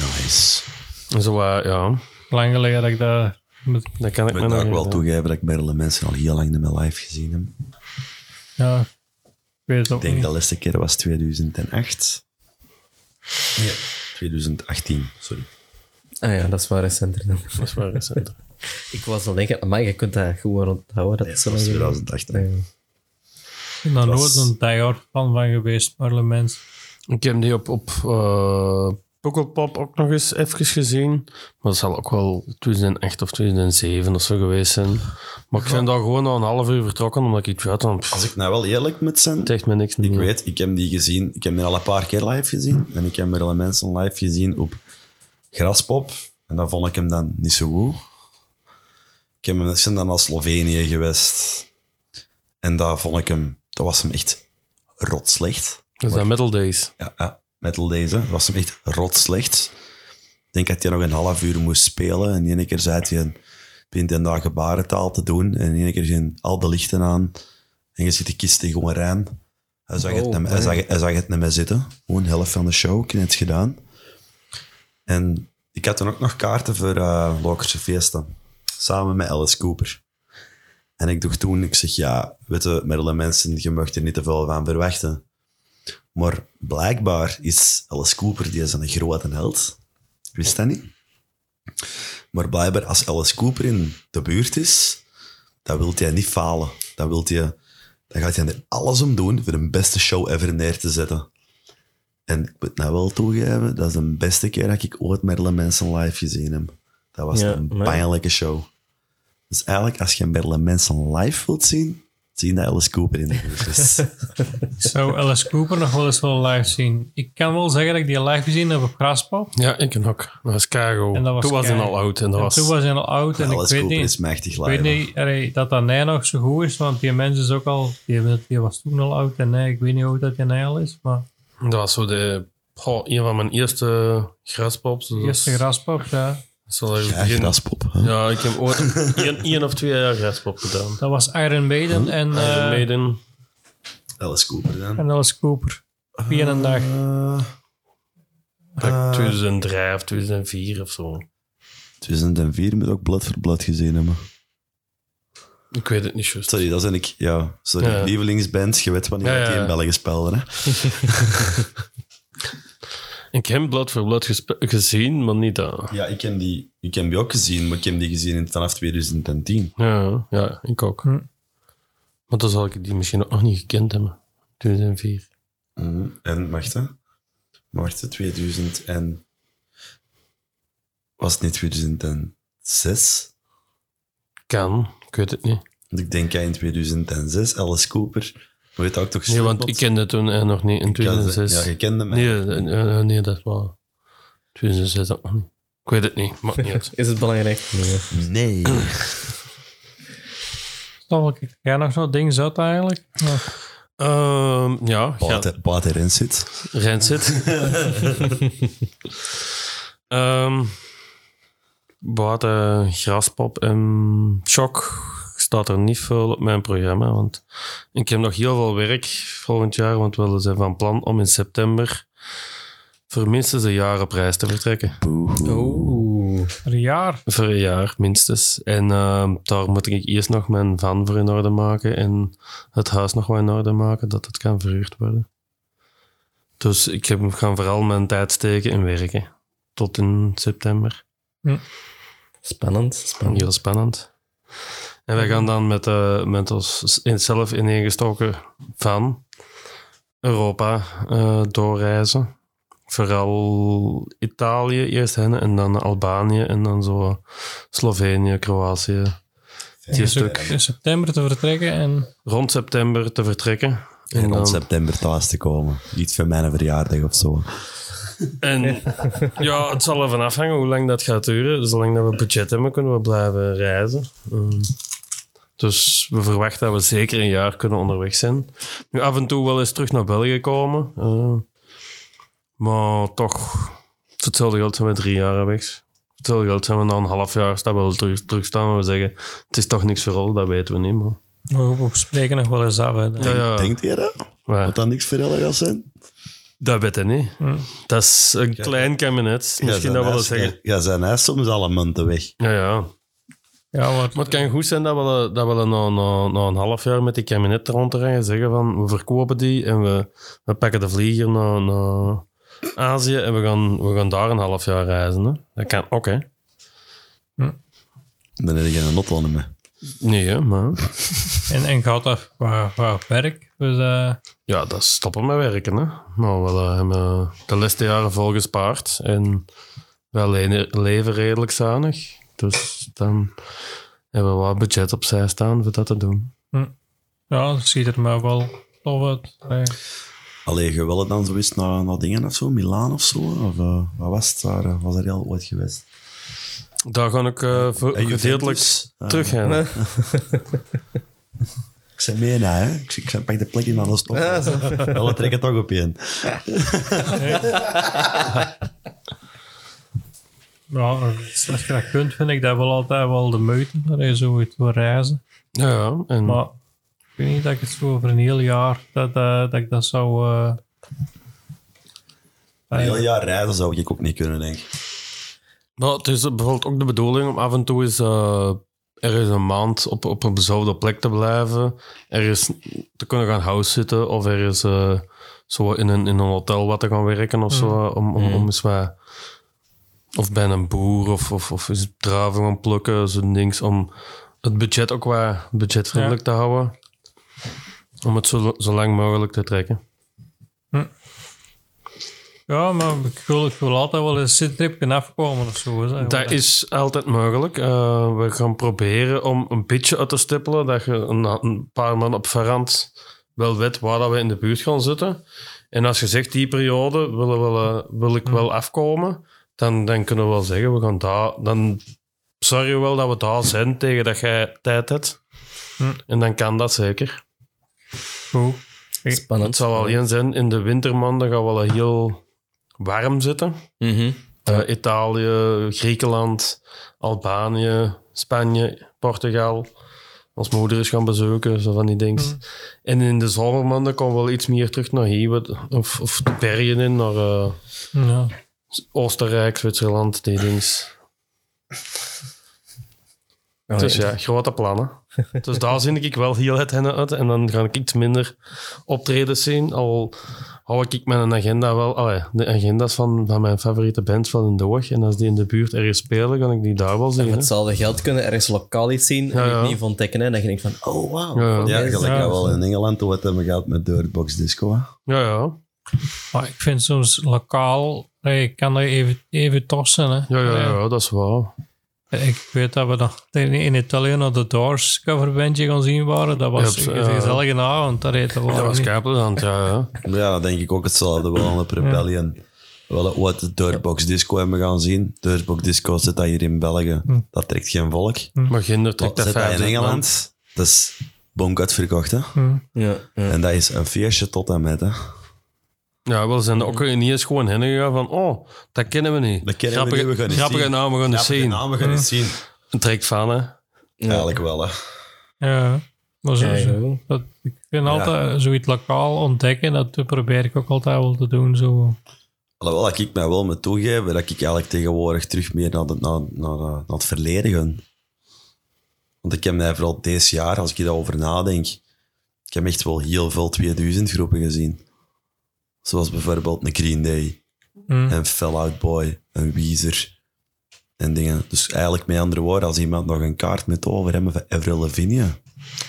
nice. Zo, uh, ja, Lang geleden dat ik dat... dat kan ik Ik me ook wel toegeven dat ik Marilyn Manson al heel lang in mijn live gezien heb. Ja, ik weet het ook Ik denk niet. dat de laatste keer was 2008. Nee, 2018, sorry. ah ja, dat is wel recenter dan. Dat is waar recent. *laughs* Ik was al denken, maar je kunt dat gewoon onthouden. Dat Nee, is zo was lang geleden. 2018. Ja. Ik ben daar was- nooit een diehard fan van geweest, parlement. Ik heb die op, op uh, Pukkelpop ook nog eens even gezien. Maar dat zal ook wel 2008 of 2007 of zo geweest zijn. Maar ik ben daar gewoon al een half uur vertrokken, omdat ik dan pff, Als ik nou wel eerlijk moet zijn, het echt me niks ik meer. weet, ik heb die gezien, ik heb die al een paar keer live gezien. En ik heb Marilyn Manson live gezien op Graspop. En dan vond ik hem dan niet zo goed. Ik heb hem, ben dan naar Slovenië geweest. En daar vond ik hem, dat was hem echt rot slecht. Dat is dat Metal Days. Ja, ja Metal hè. Dat was hem echt rot slecht. Ik denk dat hij nog een half uur moest spelen. En ene keer zei hij, begint hij daar gebarentaal te doen. En ene keer zijn al de lichten aan. En je ziet de kisten gewoon rein. Hij zag, het, niet- hij, zag, hij zag het niet meer zitten. Gewoon de helft van de show, ik heb het gedaan. En ik had toen ook nog kaarten voor uh, Lokerse feesten. Samen met Alice Cooper. En ik dacht toen, ik zeg, ja, weet je, Marilyn Manson, je mag er niet te veel van verwachten. Maar blijkbaar is Alice Cooper, die is een grote held. Wist dat niet. Maar blijkbaar, als Alice Cooper in de buurt is, dan wil hij niet falen. Dan, wil hij, dan gaat hij er alles om doen voor de beste show ever neer te zetten. En ik moet nou wel toegeven, dat is de beste keer dat ik ooit Marilyn Manson live gezien heb. Dat was Ja, een pijnlijke show. Dus eigenlijk, als je Marilyn Manson live wilt zien, zie je dat Alice Cooper in de buurt is. *laughs* Ik zou Alice Cooper nog wel eens willen live zien. Ik kan wel zeggen dat ik die live gezien heb op Graspop. Ja, ik ook. Dat was Cargo. En dat was toen was hij al oud. En dat En was, toen was hij al oud en ik Alice Cooper niet... is machtig Ik weet niet allee, dat dat nee nog zo goed is, want die mens is ook al... Die, die was toen al oud en nee, ik weet niet hoe oud dat die nee al is, maar... dat was zo de, goh, een van mijn eerste graspops. Dus eerste graspop, ja. Zal Ja, begin- graspop. hè? Ja, ik heb ooit *laughs* één, één of twee jaar graspop gedaan. Dat was Iron Maiden en, Iron eh Maiden. Alice Cooper dan. en Alice Cooper. Op één dag. Eh, Dat 2003 of 2004 of zo. 2004 moet ook Blood for Blood gezien hebben. Ik weet het niet juist. Sorry, dat zijn ik... Ja, sorry. Ja. Lievelingsband, je weet wanneer Ja, dat die ja. in België spelen. Hè? *laughs* Ik heb Blood for Blood gespe- gezien, maar niet dat. Ja, ik heb, die, ik heb die ook gezien, maar ik heb die gezien in- vanaf 2010. Ja, ja, ik ook. Hm. Maar dan zal ik die misschien ook nog niet gekend hebben. 2004. Mhm. En, wacht hè. Wacht hè, 2000 en... Was het niet 2006? Kan, ik weet het niet. Want ik denk ja, in 2006, Alice Cooper. Weet je ook toch Nee, want ik kende toen eh, nog niet in Ik had- 2006. Ja, je kende mij. Nee, eh, eh, nee, dat is wel 2006 ook nog niet. Ik weet het niet, maakt niet uit. *laughs* Is het belangrijk? Nee. Nee. Toch ik jij nog zo'n ding zat eigenlijk? Ja. Ehm, ja, ja Bart, Bart erin zit. Rancid. *laughs* Ehm buiten Graspop en Shock staat er niet veel op mijn programma. Want ik heb nog heel veel werk volgend jaar. Want we zijn van plan om in september voor minstens een jaar op reis te vertrekken. Oeh. Een jaar. Voor een jaar, minstens. En ehm, daar moet ik eerst nog mijn van voor in orde maken en het huis nog wat in orde maken, dat het kan verhuurd worden. Dus ik heb, ga vooral mijn tijd steken in werken. Tot in september. Spannend, spannend. Heel spannend. En wij gaan dan met, eh met ons in- zelf ineengestoken van Europa eh, doorreizen. Vooral Italië eerst heen en dan Albanië en dan zo Slovenië, Kroatië. Die In stuk in september te vertrekken en rond september te vertrekken. En En, rond dan, september thuis te komen. Niet voor mijn verjaardag of zo. en ja, het zal ervan afhangen hoe lang dat gaat duren. Zolang dat we budget hebben, kunnen we blijven reizen. Ehm, dus we verwachten dat we zeker een jaar kunnen onderweg zijn. Nu af en toe wel eens terug naar België komen. eh, maar toch, voor hetzelfde geld zijn we drie jaar weg. Voor hetzelfde geld zijn we na een half jaar stabiel terug, terugstaan. En we zeggen, het is toch niks voor ons, dat weten we niet. Maar, we, we spreken nog wel eens af. Hè. ja, ja, Denkt je dat? maar Dat dat niks voor gaat zijn? dat weet ik niet. Dat is een klein kabinet. Misschien dat we wel zeggen. Ja, zijn hij soms alle munten weg. Ja, ja. Ja, wat, Maar het kan goed zijn dat we, dat we na, na, na een half jaar met die kabinet rond te rijden zeggen van we verkopen die en we, we pakken de vlieger naar, naar Azië en we gaan, we gaan daar een half jaar reizen. Hè. Dat kan ook, hè. Dan heb je geen auto meer. Nee, hè, maar... *laughs* en, en gaat dat qua, qua werk? Dus, eh, Ja, dat is stoppen met werken, hè. Maar we eh, hebben de laatste jaren vol gespaard en wij le- leven redelijk zuinig. Dus dan hebben we wat budget opzij staan voor dat te doen. ja, dat ziet er maar wel tof uit. Eh, Allee, je wil het dan zo eens naar, naar dingen of zo? Milaan of zo? Of uh, wat was het daar? eh, Was er heel ooit geweest? Daar ga ik uh, gedeeltelijk? Ah. terug gaan. *laughs* Ik zei mee, hè. Ik, ik pak de plek in aan de stop. Wel, we trekken toch op één. *laughs* ja, als je dat kunt, vind ik dat wel altijd wel de moeite. Dat je zo iets wil reizen. Ja, ja. En Maar ik weet niet dat ik het zo over een heel jaar dat, eh, dat ik dat zou. eh, Een heel jaar rijden zou ik ook niet kunnen, denk ik. Maar het is bijvoorbeeld ook de bedoeling om af en toe eens uh, ergens een maand op, op een dezelfde plek te blijven. Ergens te kunnen gaan house zitten of ergens uh, zo in een, in een hotel wat te gaan werken of zo. Om, om, om eens wat... Of bij een boer of, of, of eens druiven gaan plukken, zo'n dings. Om het budget ook wat budgetvriendelijk te houden. Om het zo, zo lang mogelijk te trekken. Ja, maar ik wil, ik wil altijd wel een tripje afkomen of zo. Hè. Dat is altijd mogelijk. Uh, we gaan proberen om een beetje uit te stippelen dat je een, een paar maanden op verhand wel weet waar dat we in de buurt gaan zitten. En als je zegt die periode wil, wil, wil ik wel afkomen, dan, dan kunnen we wel zeggen, we gaan daar... Dan zorg je wel dat we daar zijn tegen dat jij tijd hebt. Hm. En dan kan dat zeker. Goed. Spannend. Het zal alleen zijn, in de wintermaanden gaan we wel heel warm zitten. Uh, Italië, Griekenland, Albanië, Spanje, Portugal. Als moeder is gaan bezoeken, zo van die dingen. Mm. En in de zomermaanden komen we wel iets meer terug naar hier, of, of de bergen in, naar uh, ja. Oostenrijk, Zwitserland, die dingen. Oh, dus ja, grote plannen. dus daar zie ik wel heel het hennen uit. En dan ga ik iets minder optredens zien. Al hou ik mijn agenda wel... Allee, de agenda's van, van mijn favoriete bands wel in de oog. En als die in de buurt ergens spelen, kan ik die daar wel zien. Met hetzelfde geld kunnen ergens lokaal iets zien en Ja, niet van ontdekken. En dan denk ik van, oh wow. Ja, Ja, ja. gelijk Ja. dat wel in Engeland het hebben gehad met Dirtbox Disco. Hè. ja, ja. Maar ik vind soms lokaal, hey, kan dat even, even zijn. Hè. Ja, ja, ja, dat is waar. Ik weet dat we nog in Italië naar de Doors coverbandje gaan zien waren. Dat was Ja, een ja. gezellige avond. Dat heette Dat was Kapeland, ja, ja. Ja, dan denk ik ook hetzelfde wel aan de Rebellion. We willen ooit de Dirtbox Disco hebben gaan zien. Dirtbox Disco zit dat hier in België. Dat trekt geen volk. Maar Ginder trekt dat dat in 50 man. Engeland? Dat is bonk uitverkocht, hè. Ja, ja. En dat is een feestje tot en met, hè. Ja, we zijn ook niet eens gewoon heen gegaan van, oh, dat kennen we niet. Dat kennen we niet, we gaan eens Grappige zien. naam, we gaan Ja, zien. namen gaan eens zien. Een trekt van, hè. Eigenlijk wel, hè. Ja, maar zo, Ja, ja. zo- dat, ik vind altijd zoiets lokaal ontdekken, dat probeer ik ook altijd wel te doen. Zo. Alhoewel, dat ik mij wel moet toegeven dat ik eigenlijk tegenwoordig terug meer naar, de, naar, naar, naar het verleden ga. Want ik heb mij vooral deze jaar, als ik daarover nadenk, ik heb echt wel heel veel 2000 groepen gezien. Zoals bijvoorbeeld een Green Day, Hm. en Fell Out Boy, en Weezer, en dingen. Dus eigenlijk met andere woorden, als iemand nog een kaart met over hebben van Avril Lavigne,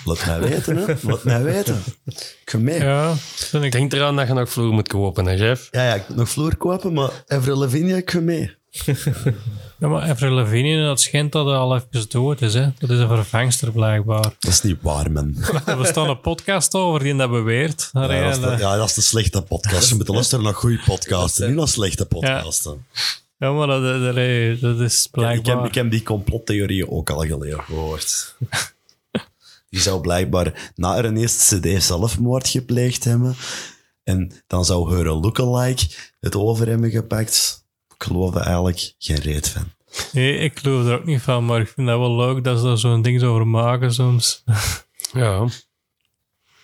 Laat mij weten, hè. *laughs* Laat mij weten. Ik ga mee. Ja, Ja, ik. Denk eraan dat je nog vloer moet kopen, hè, Jeff? ja, ik moet nog vloer kopen, maar Avril Lavigne, ik ga mee. Ja, maar Avril Lavigne, dat schijnt dat hij al even dood is. Hè? Dat is een vervangster blijkbaar. Dat is niet waar, man. *laughs* Er bestaat een podcast over die dat beweert. Ja, dat, is de, ja, ja, dat is de slechte podcast. Je moet luisteren naar goede podcasten, niet naar slechte podcasten. ja, maar dat, dat, dat- dat is Ik, heb, blijkbaar... ik heb die complottheorieën ook al geleerd gehoord. Die zou blijkbaar na haar eerste cd zelfmoord gepleegd hebben. En dan zou haar lookalike het over hebben gepakt. Ik geloof er eigenlijk geen reet van. Nee, ik geloof er ook niet van, maar ik vind dat wel leuk dat ze daar zo'n ding over maken soms. *laughs* Ja.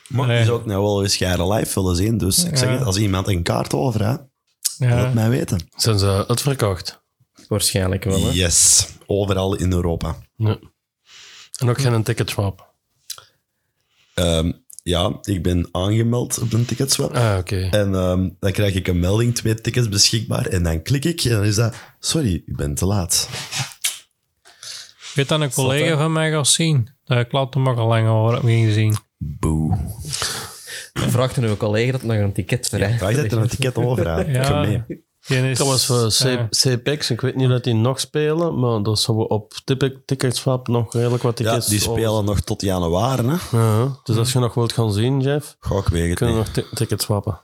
Maar Nee. die zou ook nou wel eens jaren live willen zien. Dus ik zeg Ja. het, als iemand een kaart over heeft, Ja. laat mij weten. Zijn ze uitverkocht? Waarschijnlijk wel, hè. Yes, overal in Europa. Ja. En ook geen ticketswap. Ehm, ja, ik ben aangemeld op een ticketswap. Ah, oké. En ehm, dan krijg ik een melding, twee tickets beschikbaar. En dan klik ik en dan is dat... Sorry, ik ben te laat. Ik weet dat een collega van mij gaat zien. Dat klopt hem ook al lang over, heb ik niet gezien. Boe. Vraagt een collega dat nog een ticket vrij. Vraag dat er een ticket over aan. Ja. Is, Trouwens, voor ja. C- CPX, ik weet niet dat die nog spelen, maar dat zullen we op Ticketswap nog redelijk wat Ja, tickets... die spelen nog tot januari, hè. Ja, dus als je nog wilt gaan zien, Jeff, Ga ik weet het kunnen we nog ti- tickets swappen.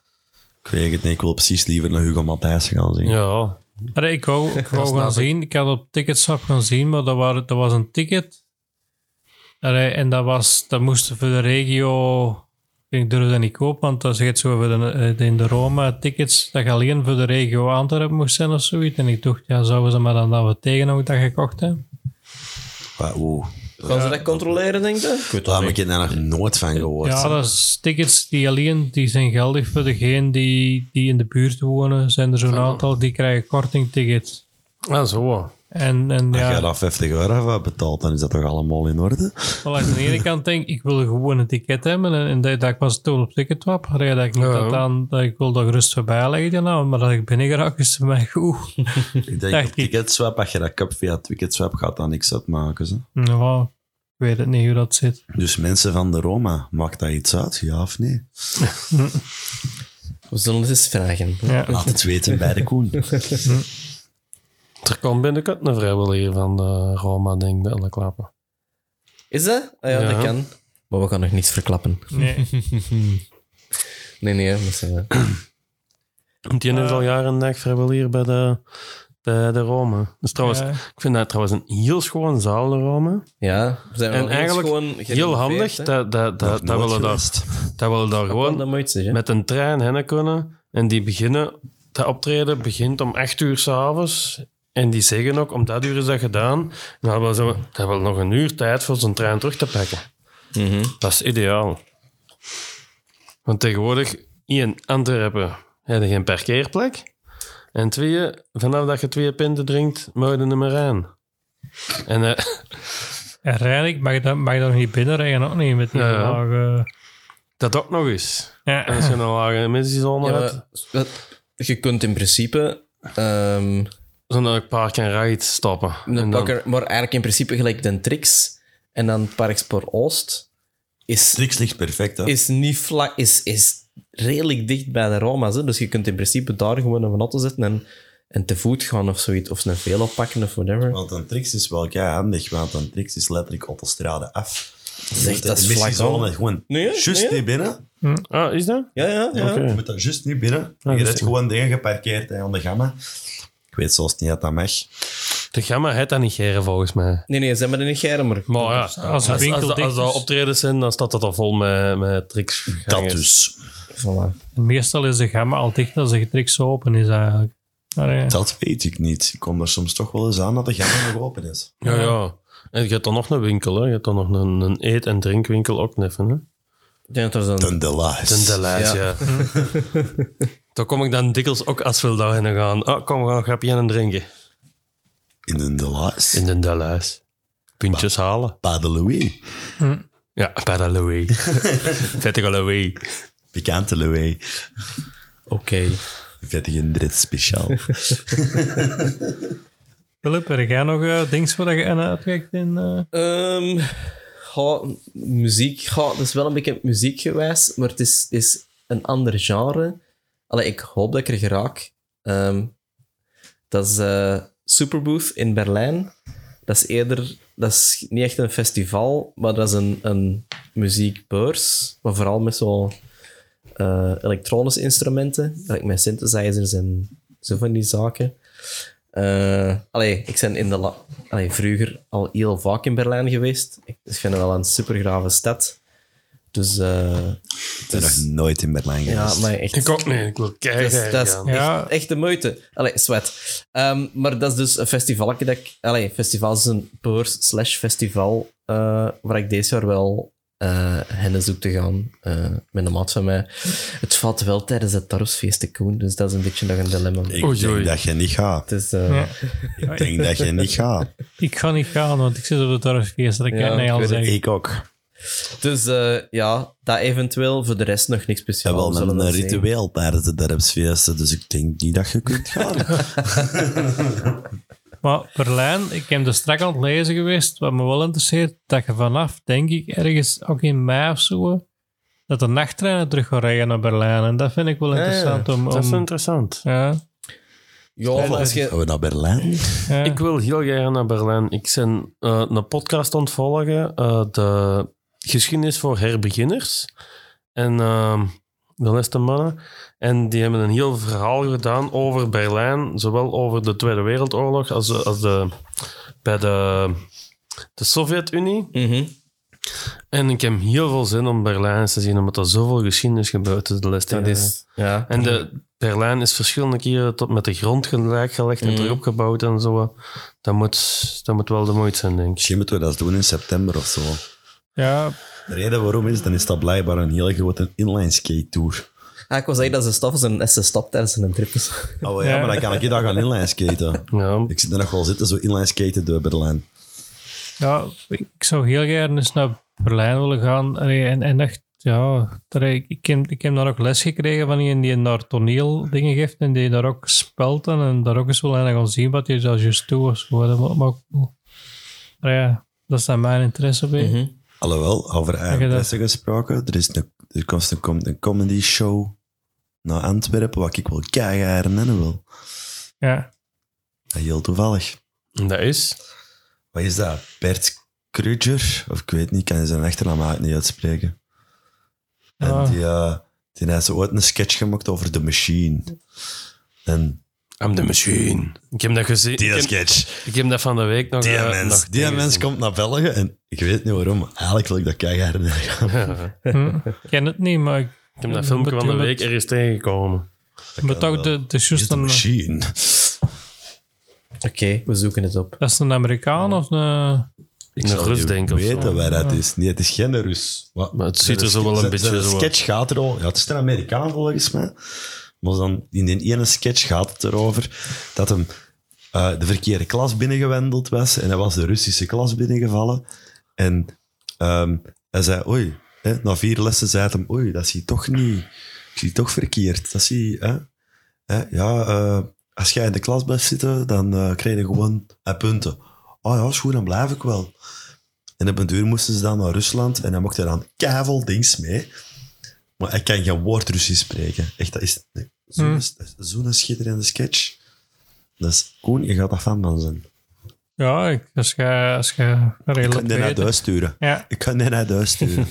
Ik weet het niet. Ik wil precies liever naar Hugo Matthijs gaan zien. Ja, Allee, ik wou, ik wou *laughs* snap gaan zien. Ik had op Ticketswap gaan zien, maar dat, waren, dat was een ticket. Allee, en dat, was, dat moest voor de regio... Ik durfde dat niet kopen, want dat zegt zo voor de, eh, in de Roma tickets dat je alleen voor de regio Antwerpen moest zijn of zoiets. En ik dacht, ja, zouden ze maar dan dat we tegen ook dat gekocht hebben? Maar, oeh. Gaan ze dat controleren, denk je? Ik weet Daar heb ik daar nog nooit van gehoord. Ja, dat is tickets die alleen die zijn geldig voor degene die, die in de buurt wonen. Zijn er zo'n aantal die krijgen kortingtickets. ah, zo. En, en Als je ja, daar 50 euro voor betaalt, dan is dat toch allemaal in orde? wel aan de ene kant denk ik, ik wil gewoon een ticket hebben. En, en dat, dat ik was toen op Ticketwap. Dat ik niet Ja. dat, aan, dat ik wil dat gerust voorbij leggen. naam, maar dat ik binnen geraak is voor mij goed. *laughs* Ik denk Dacht op. Ticketswap, als je dat kup via Ticketswap gaat, dan niks uitmaken. Ze. Nou, ik weet het niet hoe dat zit. Dus mensen van de Roma, maakt dat iets uit, ja of nee? *laughs* We zullen het eens vragen. Ja. Laat het weten bij de Koen. *laughs* Er komt binnenkort een vrijwilliger van de Roma, denk ik, bij alle klappen. Is dat? Ah ja, Ja. dat kan. Maar we gaan nog niets verklappen. Nee. *laughs* Nee, nee, dat is, eh, Want die is al jaren en dag vrijwilliger bij de, bij de Roma. Dus trouwens, Ja. ik vind dat trouwens een heel schoon zaal, de Roma. ja, we zijn En wel eens eigenlijk gewoon Heel gerenoveerd, handig, hè. dat, dat, dat, dat, willen daar, dat willen daar Gewoon gewoon dat moet je zeggen. met een trein heen kunnen. En die beginnen, dat optreden begint om 8 uur s'avonds. En die zeggen ook, om dat uur is dat gedaan. Dan hebben ze dat hebben nog een uur tijd voor zijn trein terug te pakken. Mhm. Dat is ideaal. Want tegenwoordig, in Antwerpen, heb je geen parkeerplek. En twee, vanaf dat je twee pinten drinkt, moet je er meer aan. En eh, *laughs* En eigenlijk mag je, dat, mag je daar niet binnenrijden, ook niet met die Ja, lage... dat ook nog eens. Ja. Als je een lage emissiezone Ja, hebt, je kunt in principe... ehm, zo'n park en ride stoppen. een En dan- maar eigenlijk in principe gelijk de Trix en dan Parkspoor Oost is, Trix ligt perfect, hè? is niet vlak... Is, is redelijk dicht bij de Roma's. Hè? Dus je kunt in principe daar gewoon een auto zetten en, en te voet gaan of zoiets. Of een velo pakken of whatever. Want een Trix is wel kei handig, want een Trix is letterlijk op de strade af. Zeg, dat is vlak aan. gewoon Nee, juist nee. niet binnen. Ah, is dat? Ja, ja, ja. Oké. Je moet dat juist niet binnen. Ja, je dat hebt gewoon dingen geparkeerd hè, aan de gamma. Ik weet zelfs niet dat dat mag. De gamma heet dat niet geren, volgens mij. Nee, nee, ze hebben er niet geren, maar... Maar ja, Als een als, als, winkel als, dat optredens zijn, dan staat dat al vol met, met tricks. Dat dus. Voilà. Meestal is de gamma al dicht als de Trix open is eigenlijk. Allee. Dat weet ik niet. Ik kom er soms toch wel eens aan dat de gamma nog open is. Ja, ja. En je hebt dan nog een winkel, hè. Je hebt dan nog een, een eet- en drinkwinkel ook neffen, hè. Ik denk dat er zo'n... Ten de. Ten de Ja. ja. *laughs* *laughs* Daar kom ik dan dikwijls ook als we daarheen gaan. Ah, kom, we gaan een grapje aan drinken. In de de laas. In de Deleuze. Puntjes halen. Pas de Louis. Ja, bij de Louis. *laughs* Vettige Louis. Pikante Louis. Oké. Vettige Drit speciaal. *laughs* Philip, heb jij nog eh dings waar je aan uitkijkt in... eh? Ehm, Goh, muziek, het is wel een beetje muziekgewijs, maar het is, is een ander genre. Allee, ik hoop dat ik er geraak. Ehm, dat is eh, Superbooth in Berlijn. Dat is eerder, dat is niet echt een festival, maar dat is een, een muziekbeurs. Maar vooral met zo eh, elektronische instrumenten, like met synthesizers en zo van die zaken. Eh allee, ik ben in de allee, vroeger al heel vaak in Berlijn geweest. Ik vind het wel een supergrave stad. Dus, eh, Ik ben nog dus nooit in Berlijn ja, geweest. maar echt. Ik ook niet. Ik wil Dat kijken. is, dat is gaan. echt, Ja. echt de moeite. Allee, sweat. Ehm, maar dat is dus een festival dat ik... Allee, festival is een beurs slash festival eh, waar ik deze jaar wel eh heen zoek te gaan eh, met een maat van mij. Het valt wel tijdens het Tarosfeest te Koen, dus dat is een beetje nog een dilemma. Ik Oei, denk oei. dat je niet gaat. Het is, Ja. Ik denk dat je niet gaat. Ik ga niet gaan, want ik zit op de Tarfeest. Dat kan Ja, ik niet ik al het. zeggen. Ik ook. Dus eh, ja, dat eventueel. Voor de rest nog niks speciaals. wel met zullen we een zien. ritueel tijdens de dorpsfeesten, dus ik denk niet dat je kunt gaan. *laughs* Maar Berlijn, ik heb er strak aan het lezen geweest, wat me wel interesseert, dat je vanaf, denk ik, ergens ook in mei of zo, dat de nachttreinen terug gaan rijden naar Berlijn. En dat vind ik wel Ja, ja. interessant om... Dat is om interessant. ja, Ja, maar als je... Gaan we naar Berlijn? ja. Ik wil heel graag naar Berlijn. Ik ben eh, een podcast aan het volgen, eh, de geschiedenis voor herbeginners. En ehm de beste mannen. En die hebben een heel verhaal gedaan over Berlijn, zowel over de Tweede Wereldoorlog als, als de, bij de, de Sovjet-Unie. Mhm. En ik heb heel veel zin om Berlijn eens te zien, omdat er zoveel geschiedenis gebeurd is de Dat jaren. is... Ja. En de, Berlijn is verschillende keren tot met de grond gelijk gelegd en Mhm. terug opgebouwd en zo. Dat moet, dat moet wel de moeite zijn, denk ik. Misschien moeten we dat doen in september of zo. Ja, De reden waarom is, dan is dat blijkbaar een heel grote inline skate tour. Ah, ik wil zeggen dat ze stap is en ze stapt tijdens een trip is. Oh ja, Ja. maar dan kan ik je daar gaan inline skaten. Ja, Ik zit er nog wel zitten, zo inline skaten door Berlijn. ja, ik zou heel graag eens naar Berlijn willen gaan. En, en echt, ja, daar, ik, ik, heb, ik heb daar ook les gekregen van iemand die daar toneel dingen geeft en die daar ook speelt en, en daar ook eens wil gaan zien wat hij daar juist. Dat moet- maar wel- Maar ja, dat is dan mijn interesse bij. Alhoewel, over eigen gesproken, er, is een, er komt een, komt een comedy show naar Antwerpen, wat ik wel keihard herinneren wil. Ja. Heel toevallig. en dat is... Wat is dat? Bert Kruger? Of ik weet niet, ik kan zijn achternaam eigenlijk niet uitspreken. En Ah. die, eh, die heeft zo ooit een sketch gemaakt over The Machine. En I'm the machine. Ik heb dat gezien. die ik, heb, sketch, ik heb dat van de week nog... die eh, mens, nog die tegen mens gezien. komt naar België en ik weet niet waarom, eigenlijk wil ik dat keihard herinneren. *laughs* Hm, ik ken het niet, maar ik Ik heb dat filmpje van de week ergens tegengekomen. ook wel. de, de een, Machine. Oké, we zoeken het op. dat is een Amerikaan of een... Ik Een Rus of zo. weten waar dat is. Nee, het is geen Rus. Maar het ziet er zo wel een beetje zo- sketch gaat er al... Ja, het is een Amerikaan volgens mij. Maar dan, in die ene sketch gaat het erover dat hem eh, de verkeerde klas binnengewendeld was en hij was de Russische klas binnengevallen. En ehm, hij zei, oei, hè, na vier lessen zei hij hem, oei, dat zie je toch niet. Ik zie toch verkeerd. Dat zie je, hè. Ja, eh, als jij in de klas blijft zitten, dan eh, krijg je gewoon punten. Oh ja, is dan blijf ik wel. En op een duur moesten ze dan naar Rusland en hij mocht er dan keiveel dings mee. Maar hij kan geen woord Russisch spreken. Echt, dat is nee, zo'n Hmm. dat zo'n schitterende sketch. Dat is Koen, je gaat dat fan van zijn. Ja, ik, als je, als je Ik redelijk kan die naar thuis sturen. Ja, Ik kan die naar thuis sturen.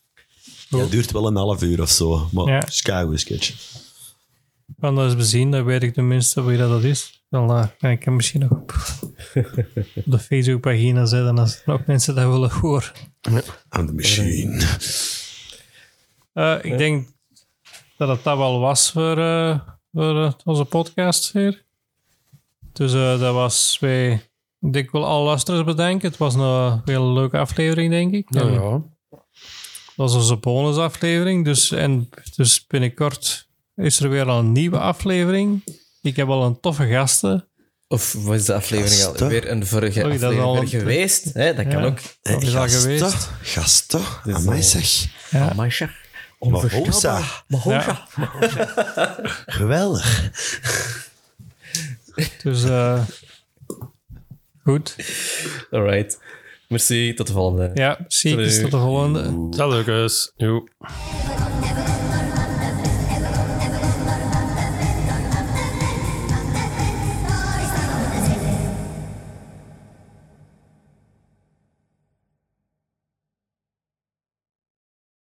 *laughs* ja, het duurt wel een half uur of zo, maar Ja. sketch. ik kan dat eens bezien, dan weet ik tenminste wie dat is. Dan eh, kan ik hem misschien nog op, op *laughs* de Facebookpagina zetten als er ook mensen dat willen horen. On the machine. Eh, ik denk dat het dat wel was voor, eh, voor eh, onze podcast hier. Dus eh, dat was weer... Ik denk wel alle luisteraars bedenken. Het was een hele leuke aflevering, denk ik. Ja, ja. Dat was onze bonusaflevering. Dus, en dus binnenkort is er weer een nieuwe aflevering. Ik heb al een toffe gasten. Of was de aflevering Gasten? alweer een vorige Oei, dat is aflevering al een- geweest? Hè, dat kan Ja. ook. Dat is al geweest. Gasten? is Amai al- zeg. Ja. Amai, zeg. Mahosa. Mahosa. *laughs* Geweldig. Dus eh, goed. Alright. Merci, tot de volgende. Ja, zie ik. Tot de volgende. Salut, guys. Joe.